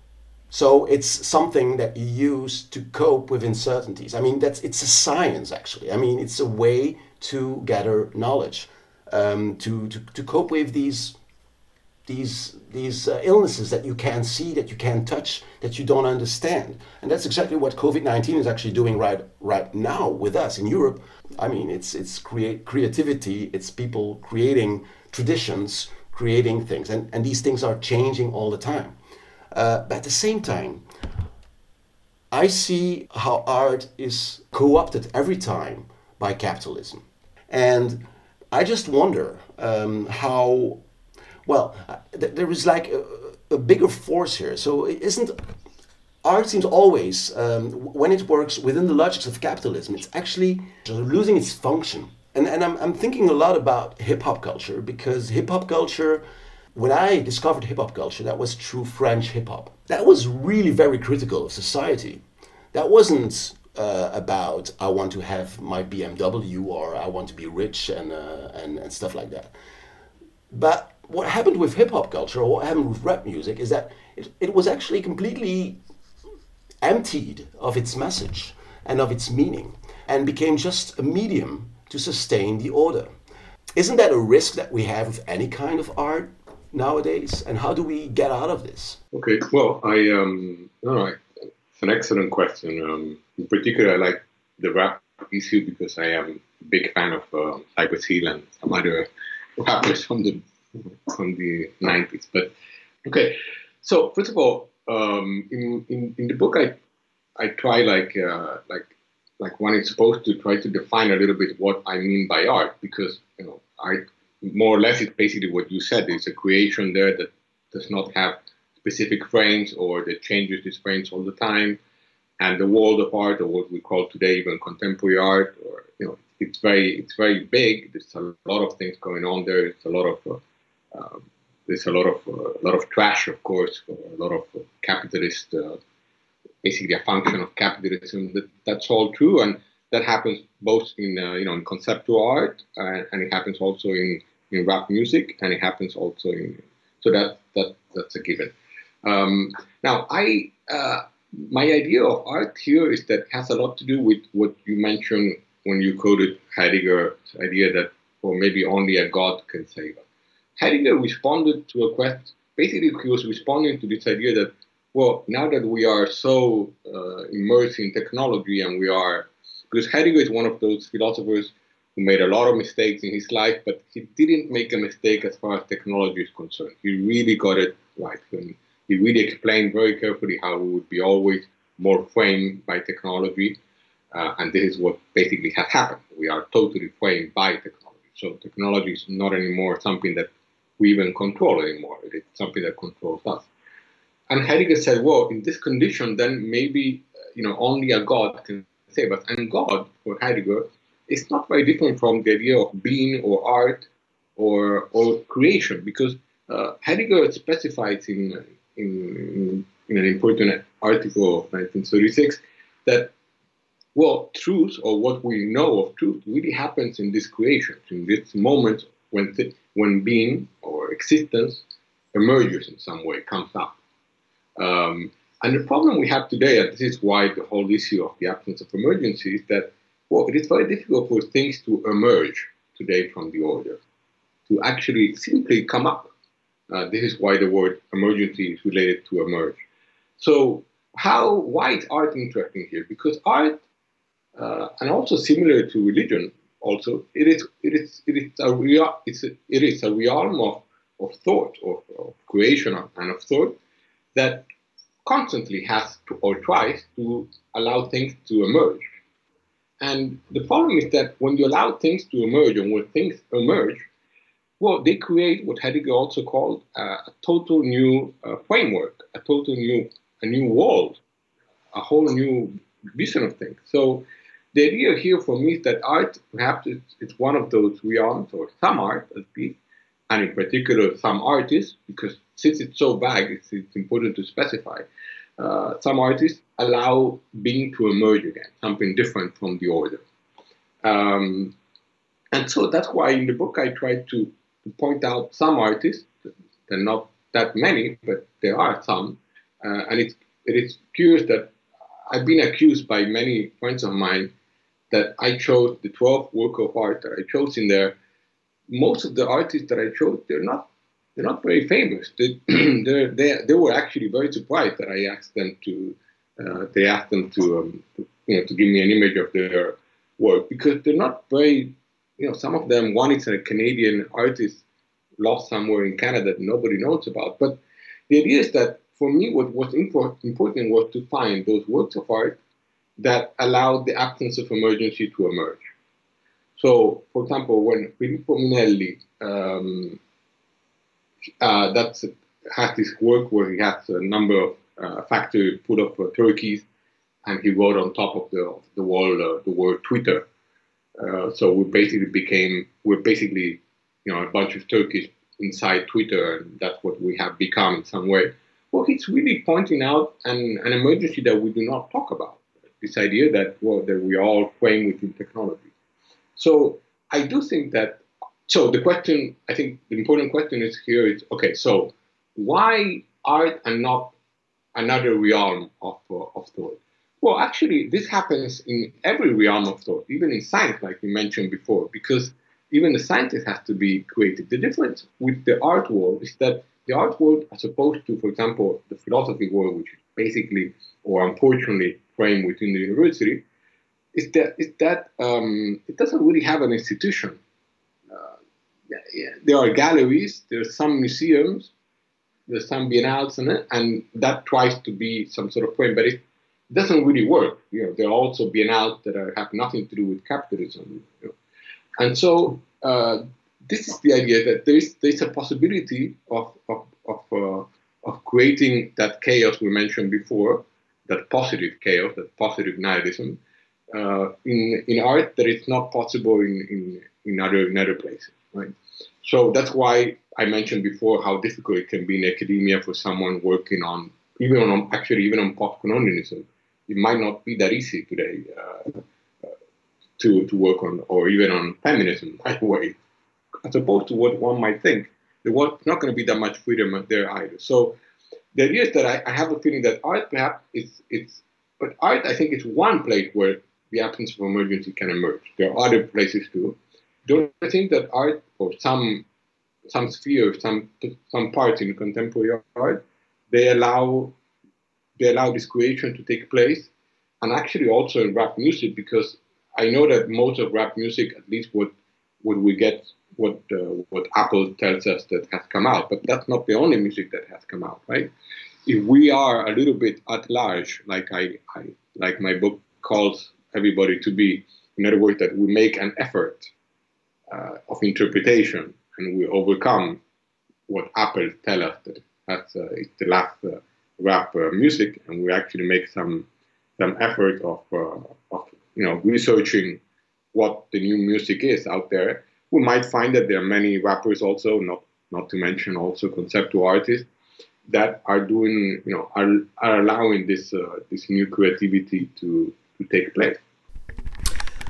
So it's something that you use to cope with uncertainties. I mean, that's it's a science actually. I mean, it's a way to gather knowledge, um, to, to to cope with these these these uh, illnesses that you can't see, that you can't touch, that you don't understand. And that's exactly what COVID-19 is actually doing right right now with us in Europe. I mean, it's it's create creativity, it's people creating traditions, creating things, and, and these things are changing all the time. Uh, but at the same time, I see how art is co opted every time by capitalism. And I just wonder um, how, well, th- there is like a, a, bigger force here. So, isn't art seems always, um, when it works within the logics of capitalism, it's actually losing its function. And, and I'm, I'm thinking a lot about hip hop culture because hip hop culture when I discovered hip hop culture, that was true French hip hop. That was really very critical of society. That wasn't uh, about I want to have my BMW or I want to be rich and, uh, and, and stuff like that. But what happened with hip hop culture or what happened with rap music is that it, it was actually completely emptied of its message and of its meaning and became just a medium to sustain the order. Isn't that a risk that we have with any kind of art? nowadays, and how do we get out of this? Okay, well, I um, all right, it's an excellent question. Um, in particular, I like the rap issue because I am a big fan of uh, Cypress Hill and some other rappers from the from the nineties. But okay, so first of all, um, in, in in the book, I I try like uh, like like one is supposed to try to define a little bit what I mean by art because you know art more or less it's basically what you said. It's a creation there that does not have specific frames or that changes its frames all the time. And the world of art, or what we call today even contemporary art, or you know, it's very it's very big. There's a lot of things going on there. It's a lot of uh, uh, there's a lot of uh, a lot of trash, of course, a lot of capitalist, uh, basically a function of capitalism. That, that's all true, and that happens both in uh, you know in conceptual art, uh, and it happens also in in rap music, and it happens also in so that that that's a given. Um, now, I uh, my idea of art here is that has a lot to do with what you mentioned when you quoted Heidegger's idea that, or maybe only a God can save us. Heidegger responded to a question. Basically, he was responding to this idea that, well, now that we are so uh, immersed in technology and we are, because Heidegger is one of those philosophers who made a lot of mistakes in his life, but he didn't make a mistake as far as technology is concerned. He really got it right. And he really explained very carefully how we would be always more framed by technology. Uh, and this is what basically has happened. We are totally framed by technology. So technology is not anymore something that we even control anymore. It is something that controls us. And Heidegger said, well, in this condition, then maybe you know only a God can save us. And God, for Heidegger, is not very different from the idea of being or art or, or creation, because uh, Heidegger specifies in, in, in an important article of 1936 that, well, truth or what we know of truth really happens in this creation, in this moment when, th- when being or existence emerges in some way, comes up. Um, and the problem we have today, and this is why the whole issue of the absence of emergency, is that well, it is very difficult for things to emerge today from the order, to actually simply come up. Uh, this is why the word emergency is related to emerge. So, how why is art interesting here? Because art, uh, and also similar to religion, also it is it is it is a real it's a, it is a realm of of thought of, of creation and of thought that constantly has to or tries to allow things to emerge and the problem is that when you allow things to emerge, and when things emerge, well, they create what Heidegger also called uh, a total new uh, framework, a total new, a new world, a whole new vision of things. So the idea here for me is that art, perhaps it's, it's one of those realms, or some art at least, and in particular some artists, because since it's so vague, it's, it's important to specify. Uh, some artists allow being to emerge again, something different from the order. Um, and so that's why in the book I tried to, to point out some artists, there are not that many, but there are some. Uh, and it's, it is curious that I've been accused by many friends of mine that I chose the 12 work of art that I chose in there. Most of the artists that I chose, they're not they're not very famous. They, [CLEARS THROAT] they, they were actually very surprised that I asked them to uh, they asked them to, um, to, you know, to give me an image of their work because they're not very, you know, some of them, one is a Canadian artist lost somewhere in Canada that nobody knows about. But the idea is that for me, what was important was to find those works of art that allowed the absence of emergency to emerge. So, for example, when Filippo Minelli, um, uh, that's has this work where he has a number of uh, factory full of uh, turkeys, and he wrote on top of the the wall uh, the word Twitter. Uh, so we basically became we're basically you know a bunch of turkeys inside Twitter, and that's what we have become in some way. Well, he's really pointing out an, an emergency that we do not talk about. This idea that well that we are all playing within technology. So I do think that. So the question, I think, the important question is here is okay. So why art and not another realm of uh, of thought? Well, actually, this happens in every realm of thought, even in science, like you mentioned before, because even the scientist has to be creative. The difference with the art world is that the art world, as opposed to, for example, the philosophy world, which is basically or unfortunately framed within the university, is that is that um, it doesn't really have an institution. Uh, yeah, yeah. There are galleries, there are some museums, there's some biennales it, and that tries to be some sort of frame, but it doesn't really work. You know, there are also biennales that are, have nothing to do with capitalism. You know? And so uh, this is the idea that there's there's a possibility of of of, uh, of creating that chaos we mentioned before, that positive chaos, that positive nihilism, uh, in in art that it's not possible in, in, in other in other places, right? So that's why I mentioned before how difficult it can be in academia for someone working on even on actually even on post-colonialism. It might not be that easy today uh, uh, to to work on, or even on feminism, by the way, as opposed to what one might think. There was not going to be that much freedom there either. So the idea is that I, I have a feeling that art perhaps is it's but art I think is one place where the absence of emergency can emerge. There are other places too. Don't I think that art or some some spheres, some some parts in contemporary art, they allow they allow this creation to take place, and actually also in rap music because I know that most of rap music, at least what what we get, what uh, what Apple tells us that has come out, but that's not the only music that has come out, right? If we are a little bit at large, like I, I like my book calls everybody to be. In other words, that we make an effort uh, of interpretation and we overcome what Apple tell us that that's uh, it's the last uh, rap uh, music, and we actually make some some effort of uh, of you know researching what the new music is out there. We might find that there are many rappers also, not not to mention also conceptual artists that are doing you know are, are allowing this uh, this new creativity to to take place.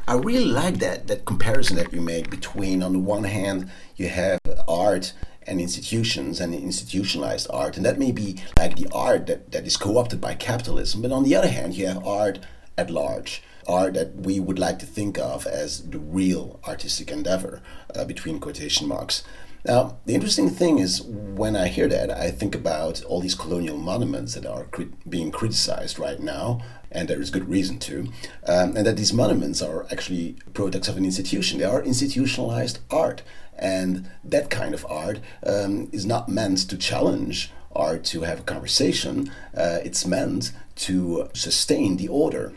I really like that that comparison that you make between on the one hand you have art and institutions and institutionalized art and that may be like the art that, that is co-opted by capitalism but on the other hand you have art at large art that we would like to think of as the real artistic endeavor uh, between quotation marks now, the interesting thing is when I hear that, I think about all these colonial monuments that are crit- being criticized right now, and there is good reason to, um, and that these monuments are actually products of an institution. They are institutionalized art, and that kind of art um, is not meant to challenge art to have a conversation, uh, it's meant to sustain the order.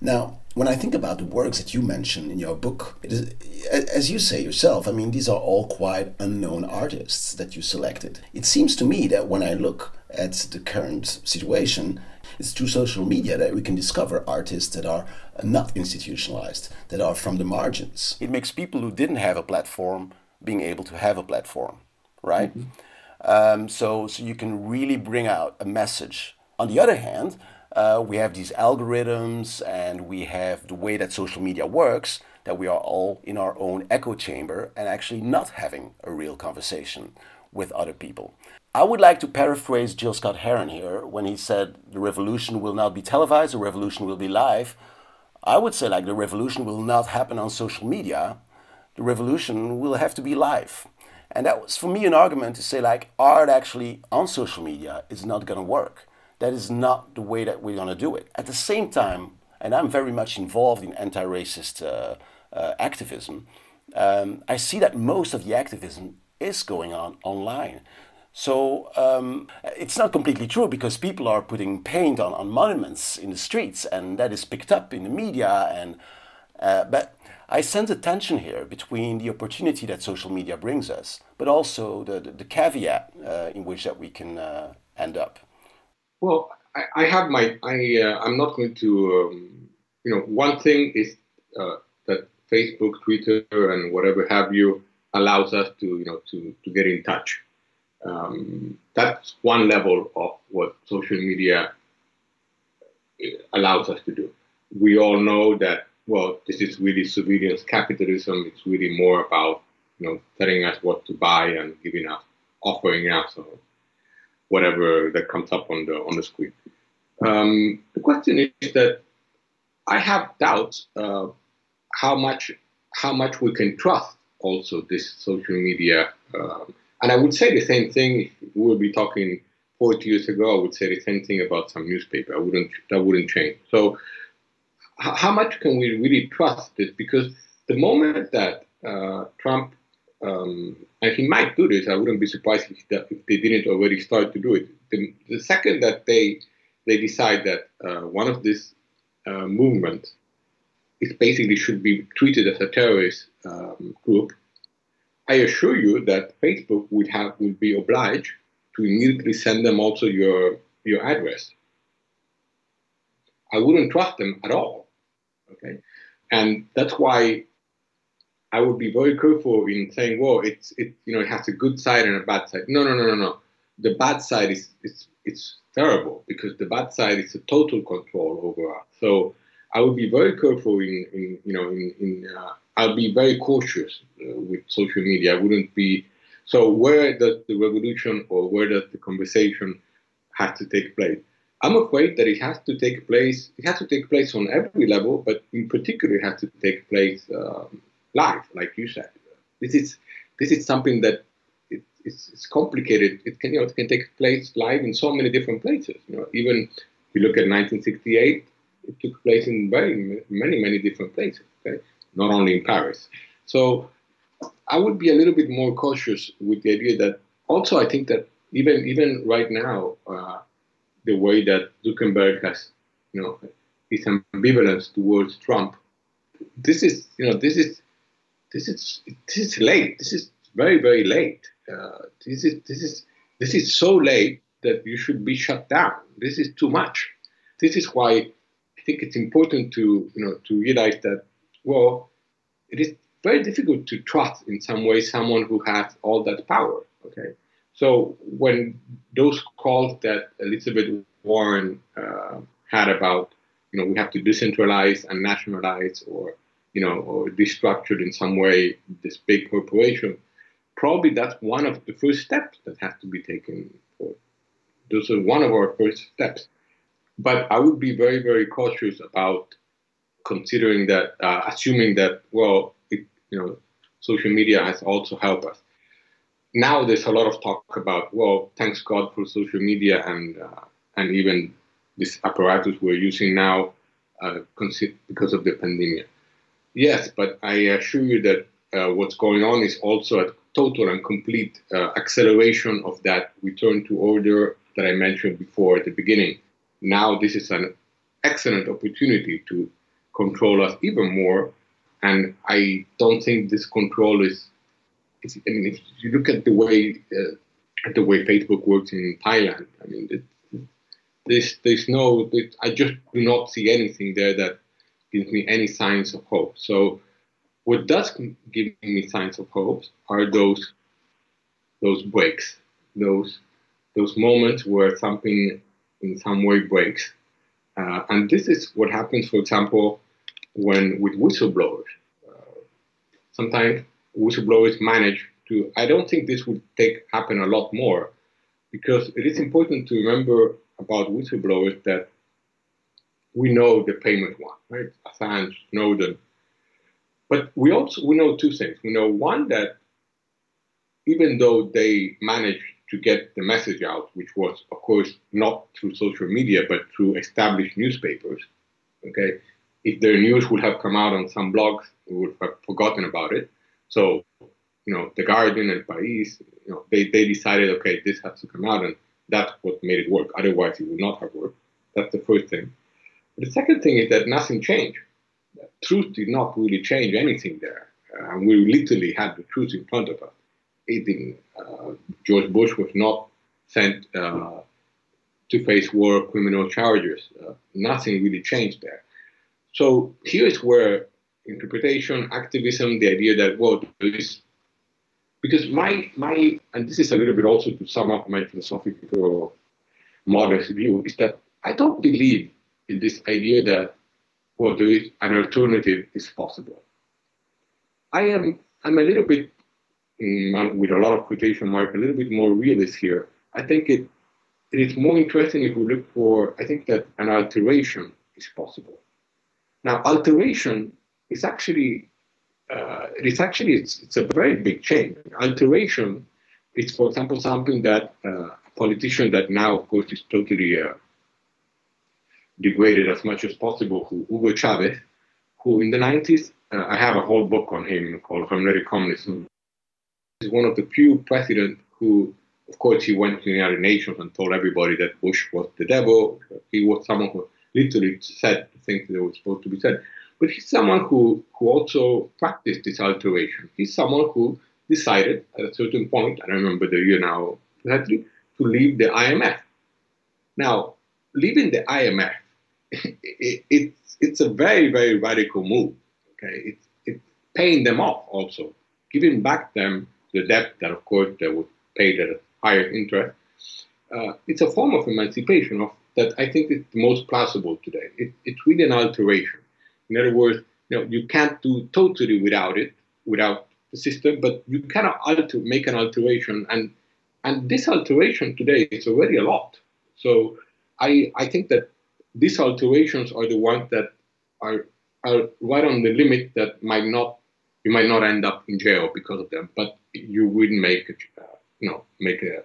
Now, when I think about the works that you mention in your book, as you say yourself, I mean, these are all quite unknown artists that you selected. It seems to me that when I look at the current situation, it's through social media that we can discover artists that are not institutionalized, that are from the margins. It makes people who didn't have a platform being able to have a platform, right? Mm-hmm. Um, so, so you can really bring out a message. On the other hand, uh, we have these algorithms and we have the way that social media works that we are all in our own echo chamber and actually not having a real conversation with other people. I would like to paraphrase Gil Scott Heron here when he said the revolution will not be televised, the revolution will be live. I would say like the revolution will not happen on social media. The revolution will have to be live. And that was for me an argument to say like art actually on social media is not going to work that is not the way that we're going to do it. At the same time, and I'm very much involved in anti racist uh, uh, activism, um, I see that most of the activism is going on online. So um, it's not completely true because people are putting paint on, on monuments in the streets, and that is picked up in the media. And uh, but I sense a tension here between the opportunity that social media brings us, but also the the, the caveat uh, in which that we can uh, end up. Well, I, I have my I uh, I'm not going to um, you know one thing is uh, that Facebook, Twitter, and whatever have you allows us to you know to to get in touch um, that's one level of what social media allows us to do. We all know that, well, this is really surveillance capitalism. It's really more about, you know, telling us what to buy and giving us, offering us whatever that comes up on the on the screen. Um, the question is that I have doubts uh, how much how much we can trust also this social media. Um, and I would say the same thing if we would be talking 40 years ago. I would say the same thing about some newspaper. I wouldn't that wouldn't change. So h- how much can we really trust it? Because the moment that uh, Trump um, and he might do this, I wouldn't be surprised if, that, if they didn't already start to do it. The, the second that they they decide that uh, one of this uh, movements is basically should be treated as a terrorist um, group, I assure you that Facebook would have would be obliged to immediately send them also your your address. I wouldn't trust them at all. Okay, and that's why I would be very careful in saying, "Well, it's it you know it has a good side and a bad side." No, no, no, no, no. The bad side is it's it's terrible because the bad side is a total control over us. So I would be very careful in, in you know in, in uh, I'll be very cautious uh, with social media. I wouldn't be so. Where does the revolution or where does the conversation have to take place? I'm afraid that it has to take place. It has to take place on every level, but in particular, it has to take place um, live, like you said. This is this is something that it, it's, it's, complicated. It can you know it can take place live in so many different places. You know, even if you look at 1968, it took place in very many many different places. Okay? not only in Paris. So I would be a little bit more cautious with the idea that also I think that even even right now, uh, the way that Zuckerberg has, you know, his ambivalence towards Trump, this is you know this is this is this is late. This is very very late. Uh, this is this is this is so late that you should be shut down. This is too much. This is why I think it's important to you know to realize that well, it is very difficult to trust in some way someone who has all that power. Okay, so when those calls that Elizabeth Warren uh, had about, you know, we have to decentralize and nationalize, or you know, or destructure in some way this big corporation, probably that's one of the first steps that has to be taken. Those are one of our first steps. But I would be very, very cautious about considering that, uh, assuming that, well, it, you know, social media has also helped us. Now there's a lot of talk about, well, thanks God for social media and uh, and even this apparatus we're using now uh, because of the pandemic. Yes, but I assure you that uh, what's going on is also a total and complete uh, acceleration of that return to order that I mentioned before at the beginning. Now this is an excellent opportunity to control us even more. And I don't think this control is. I mean, if you look at the way uh, the way Facebook works in Thailand, I mean, it, there's there's no. I just do not see anything there that gives me any signs of hope. So, what does give me signs of hope are those those breaks, those those moments where something in some way breaks. Uh, and this is what happens, for example, when with whistleblowers. Uh, sometimes whistleblowers manage to. I don't think this would take happen a lot more, because it is important to remember about whistleblowers that we know the payment one, right? Assange, Snowden. But we also we know two things. We know one that even though they managed to get the message out, which was of course not through social media but through established newspapers, okay, if their news would have come out on some blogs, we would have forgotten about it. So you know, The Guardian and País, you know, they, they decided, okay, this has to come out, and that's what made it work. Otherwise, it would not have worked. That's the first thing. The second thing is that nothing changed. Truth did not really change anything there. Uh, we literally had the truth in front of us. It, uh, George Bush was not sent uh, to face war criminal charges. Uh, nothing really changed there. So here's where interpretation, activism, the idea that well, this because my my and this is a little bit also to sum up my philosophical modest view is that I don't believe in this idea that well, there is an alternative is possible. I am I'm a little bit mm, with a lot of quotation mark, a little bit more realist here. I think it it is more interesting if we look for I think that an alteration is possible. Now alteration is actually uh, it's actually it's, it's a very big change. Alteration is, for example, something that uh, a politician that now, of course, is totally uh, degraded as much as possible, who Hugo Chavez, who in the 90s, uh, I have a whole book on him called Hermeneutic Communism. He's one of the few presidents who, of course, he went to the United Nations and told everybody that Bush was the devil. He was someone who literally said the things that were supposed to be said. But he's someone who, who also practiced this alteration. He's someone who decided at a certain point, I don't remember the year now, to leave the IMF. Now, leaving the IMF, it, it, it's a very, very radical move. Okay, it's, it's paying them off also, giving back them the debt that, of course, they would pay at a higher interest. Uh, it's a form of emancipation of, that I think is the most plausible today. It, it's really an alteration. In other words, you know, you can't do totally without it, without the system, but you cannot alter, make an alteration. And and this alteration today is already a lot. So I I think that these alterations are the ones that are are right on the limit that might not you might not end up in jail because of them, but you would make a, uh, you know make a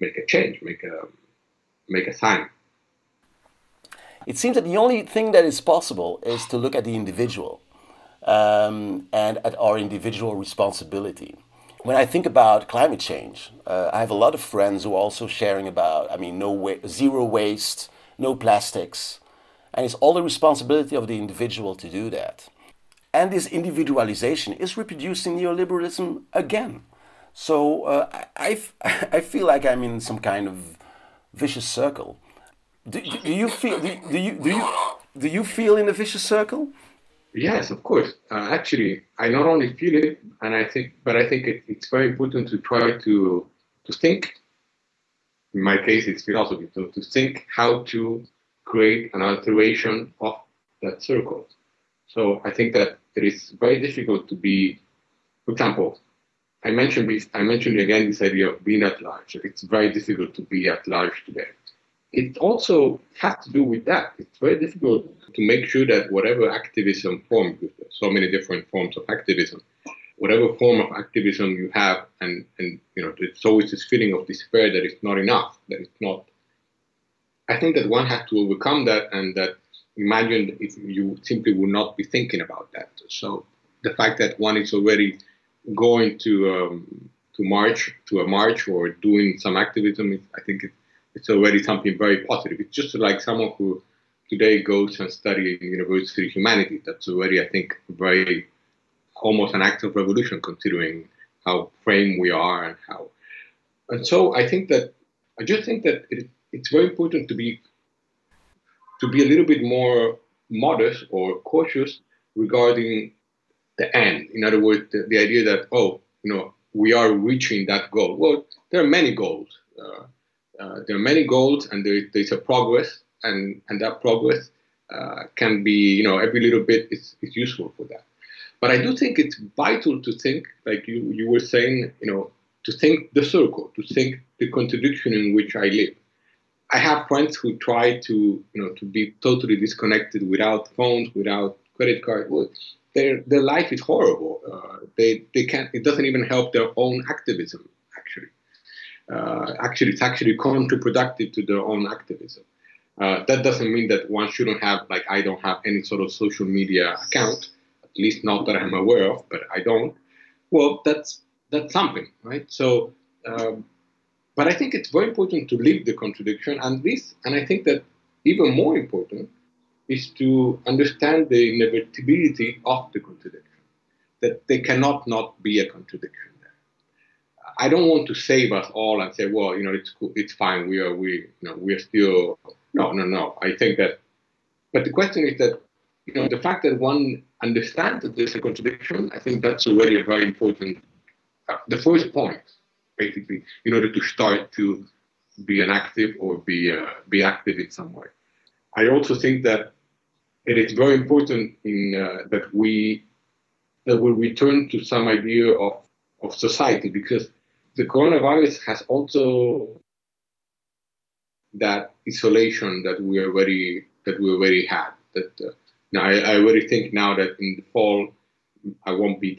make a change, make a make a sign. It seems that the only thing that is possible is to look at the individual um, and at our individual responsibility. When I think about climate change, uh, I have a lot of friends who are also sharing about, I mean, no wa- zero waste, no plastics, and it's all the responsibility of the individual to do that. And this individualization is reproducing neoliberalism again. So uh, I, I [LAUGHS] feel like I'm in some kind of vicious circle. Do, do you feel? Do, do you do you do you feel in a vicious circle? Yes, of course. Uh, actually, I not only feel it, and I think, but I think it, it's very important to try to to think. In my case, it's philosophy. So to think how to create an alteration of that circle. So I think that it is very difficult to be, for example, I mentioned I mentioned again this idea of being at large. It's very difficult to be at large today it also has to do with that. It's very difficult to make sure that whatever activism form, so many different forms of activism, whatever form of activism you have, and, and you know, there's always this feeling of despair that it's not enough, that it's not. I think that one has to overcome that, and that imagine if you simply would not be thinking about that. So the fact that one is already going to um, to march to a march or doing some activism, I think it, it's already something very positive. It's just like someone who today goes and study in university humanity. That's already, I think, very almost an act of revolution, considering how framed we are and how. And so I think that I just think that it, it's very important to be to be a little bit more modest or cautious regarding the end. In other words, the, the idea that oh, you know, we are reaching that goal. Well, there are many goals. Uh, uh, there are many goals and there, there's a progress, and, and that progress uh, can be, you know, every little bit is, is useful for that. But I do think it's vital to think, like you, you were saying, you know, to think the circle, to think the contradiction in which I live. I have friends who try to, you know, to be totally disconnected without phones, without credit card. Well, their their life is horrible. Uh, they they can't. It doesn't even help their own activism uh, actually it's actually counterproductive to their own activism. Uh, that doesn't mean that one shouldn't have like I don't have any sort of social media account, at least not that I'm aware of, but I don't. well, that's that's something, right? So, um, but I think it's very important to live the contradiction, and this, and I think that even more important is to understand the inevitability of the contradiction, that there cannot not be a contradiction there. I don't want to save us all and say, well, you know, it's cool, it's fine, we are, we, you know, we are still. No, no, no. I think that, but the question is that, you know, the fact that one understands that there's a contradiction, I think that's a very important, uh, the first point, basically, in order to start to be an active or be uh, be active in some way. I also think that it is very important in uh, that we that we return to some idea of, of society because the coronavirus has also that isolation that we already that we already had. That uh, now I, I think now that in the fall I won't be,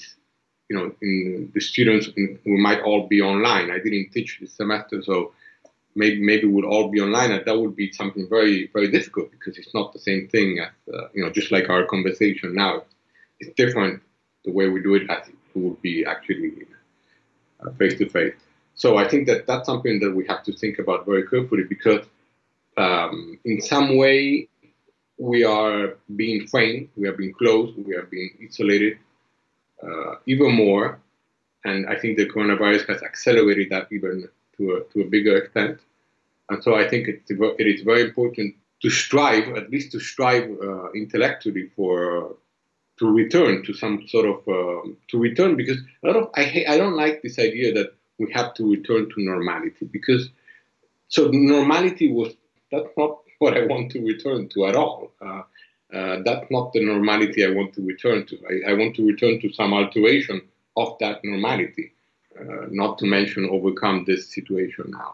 you know, in the students we might all be online. I didn't teach this semester, so maybe maybe we'll all be online, and that would be something very very difficult because it's not the same thing as uh, you know, just like our conversation now. It's different the way we do it as it would be actually face to face. So I think that that's something that we have to think about very carefully because um, in some way we are being trained, we are being closed, we are being isolated uh, even more, and I think the coronavirus has accelerated that even to a, to a bigger extent. And so I think it's, it is very important to strive, at least to strive uh, intellectually for to return to some sort of um, to return because a lot of I hate, I don't like this idea that we have to return to normality because so normality was that's not what I want to return to at all. Uh, uh, that's not the normality I want to return to. I, I, want to return to some alteration of that normality uh, not to mention overcome this situation now.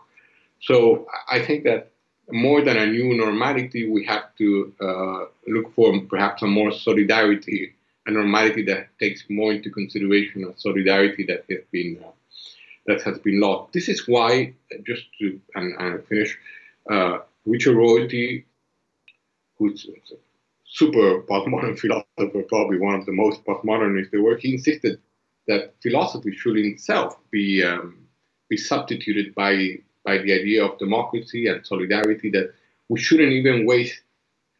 So I think that more than a new normality, we have to uh, look for perhaps a more solidarity, a normality that takes more into consideration of solidarity that has been uh, that has been lost. This is why, just to and, and finish, uh, Richard Rorty, who's a super postmodern [LAUGHS] philosopher, probably one of the most postmodernists there were, he insisted that philosophy should in itself be um, be substituted by by the idea of democracy and solidarity. That we shouldn't even waste.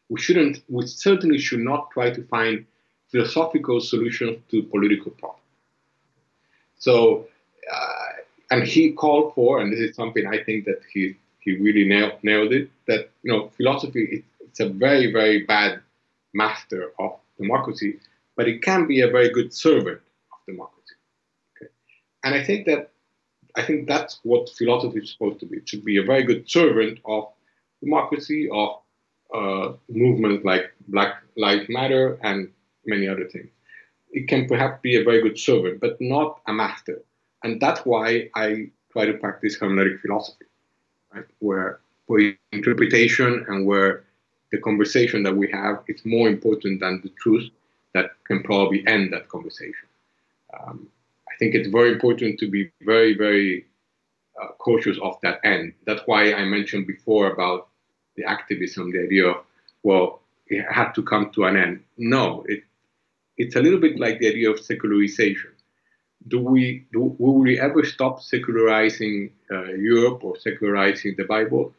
We shouldn't. We certainly should not try to find philosophical solutions to political problems. So, uh, and he called for, and this is something I think that he he really nailed, nailed it. That you know, philosophy it, it's a very very bad master of democracy, but it can be a very good servant of democracy. Okay? And I think that I think that's what philosophy is supposed to be. It should be a very good servant of democracy, of uh, movements like Black Lives Matter and many other things. It can perhaps be a very good servant, but not a master. And that's why I try to practice hermeneutic philosophy, right? where, where interpretation and where the conversation that we have is more important than the truth that can probably end that conversation. Um, I think it's very important to be very, very uh, cautious of that end. That's why I mentioned before about the activism, the idea of, well, it had to come to an end. No, it, it's a little bit like the idea of secularization. Do we, do, will we ever stop secularizing uh, Europe or secularizing the Bible?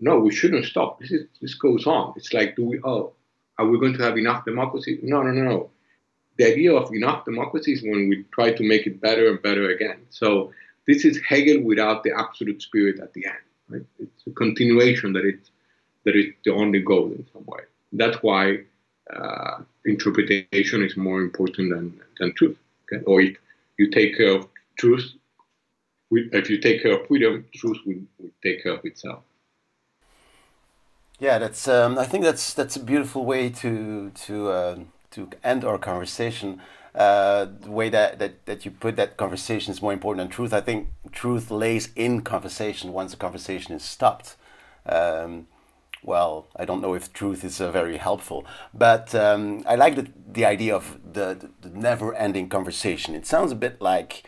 No, we shouldn't stop. This, is, this goes on. It's like, do we, oh, are we going to have enough democracy? No, no, no, no the idea of enough democracy is when we try to make it better and better again. So this is Hegel without the absolute spirit at the end. Right? It's a continuation that it's that is the only goal in some way. That's why uh, interpretation is more important than, than truth. Okay? Or if you take care of truth, if you take care of freedom, truth will, will take care of itself. Yeah, that's. Um, I think that's that's a beautiful way to to. Uh to end our conversation, uh, the way that, that, that you put that conversation is more important than truth. I think truth lays in conversation once the conversation is stopped. Um, well, I don't know if truth is uh, very helpful, but um, I like the, the idea of the, the, never-ending conversation. It sounds a bit like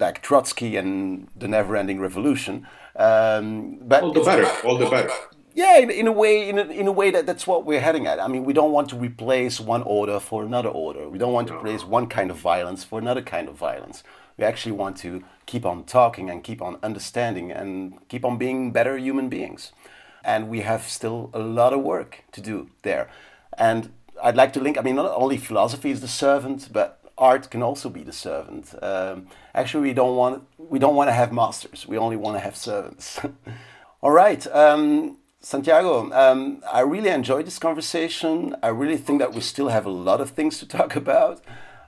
like Trotsky and the never-ending revolution. Um, but all the better. All the better yeah, in, in a way, in a, in a way that that's what we're heading at. I mean, we don't want to replace one order for another order. We don't want to replace one kind of violence for another kind of violence. We actually want to keep on talking and keep on understanding and keep on being better human beings. And we have still a lot of work to do there. And I'd like to link. I mean, not only philosophy is the servant, but art can also be the servant. Um, actually, we don't want we don't want to have masters. We only want to have servants. [LAUGHS] All right. Um, Santiago, um, I really enjoyed this conversation. I really think that we still have a lot of things to [LAUGHS] talk about,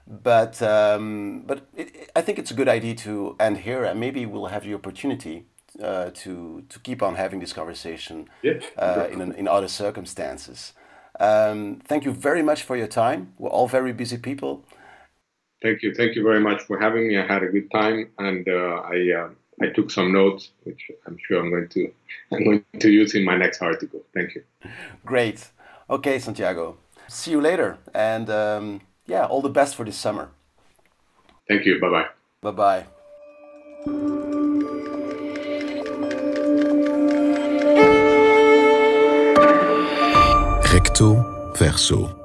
but um, but it, I think it's a good idea to end here, and maybe we'll have the opportunity uh, to to keep on having this conversation yeah, uh, in in other circumstances. Um, thank you very much for your time. We're all very busy people. Thank you, thank you very much for having me. I had a good time, and uh, I. Uh, I took some notes, which I'm sure I'm going to I'm going to use in my next article. Thank you. Great. Okay, Santiago. See you later, and um, yeah, all the best for this summer. Thank you. Bye bye. Bye bye. Recto verso.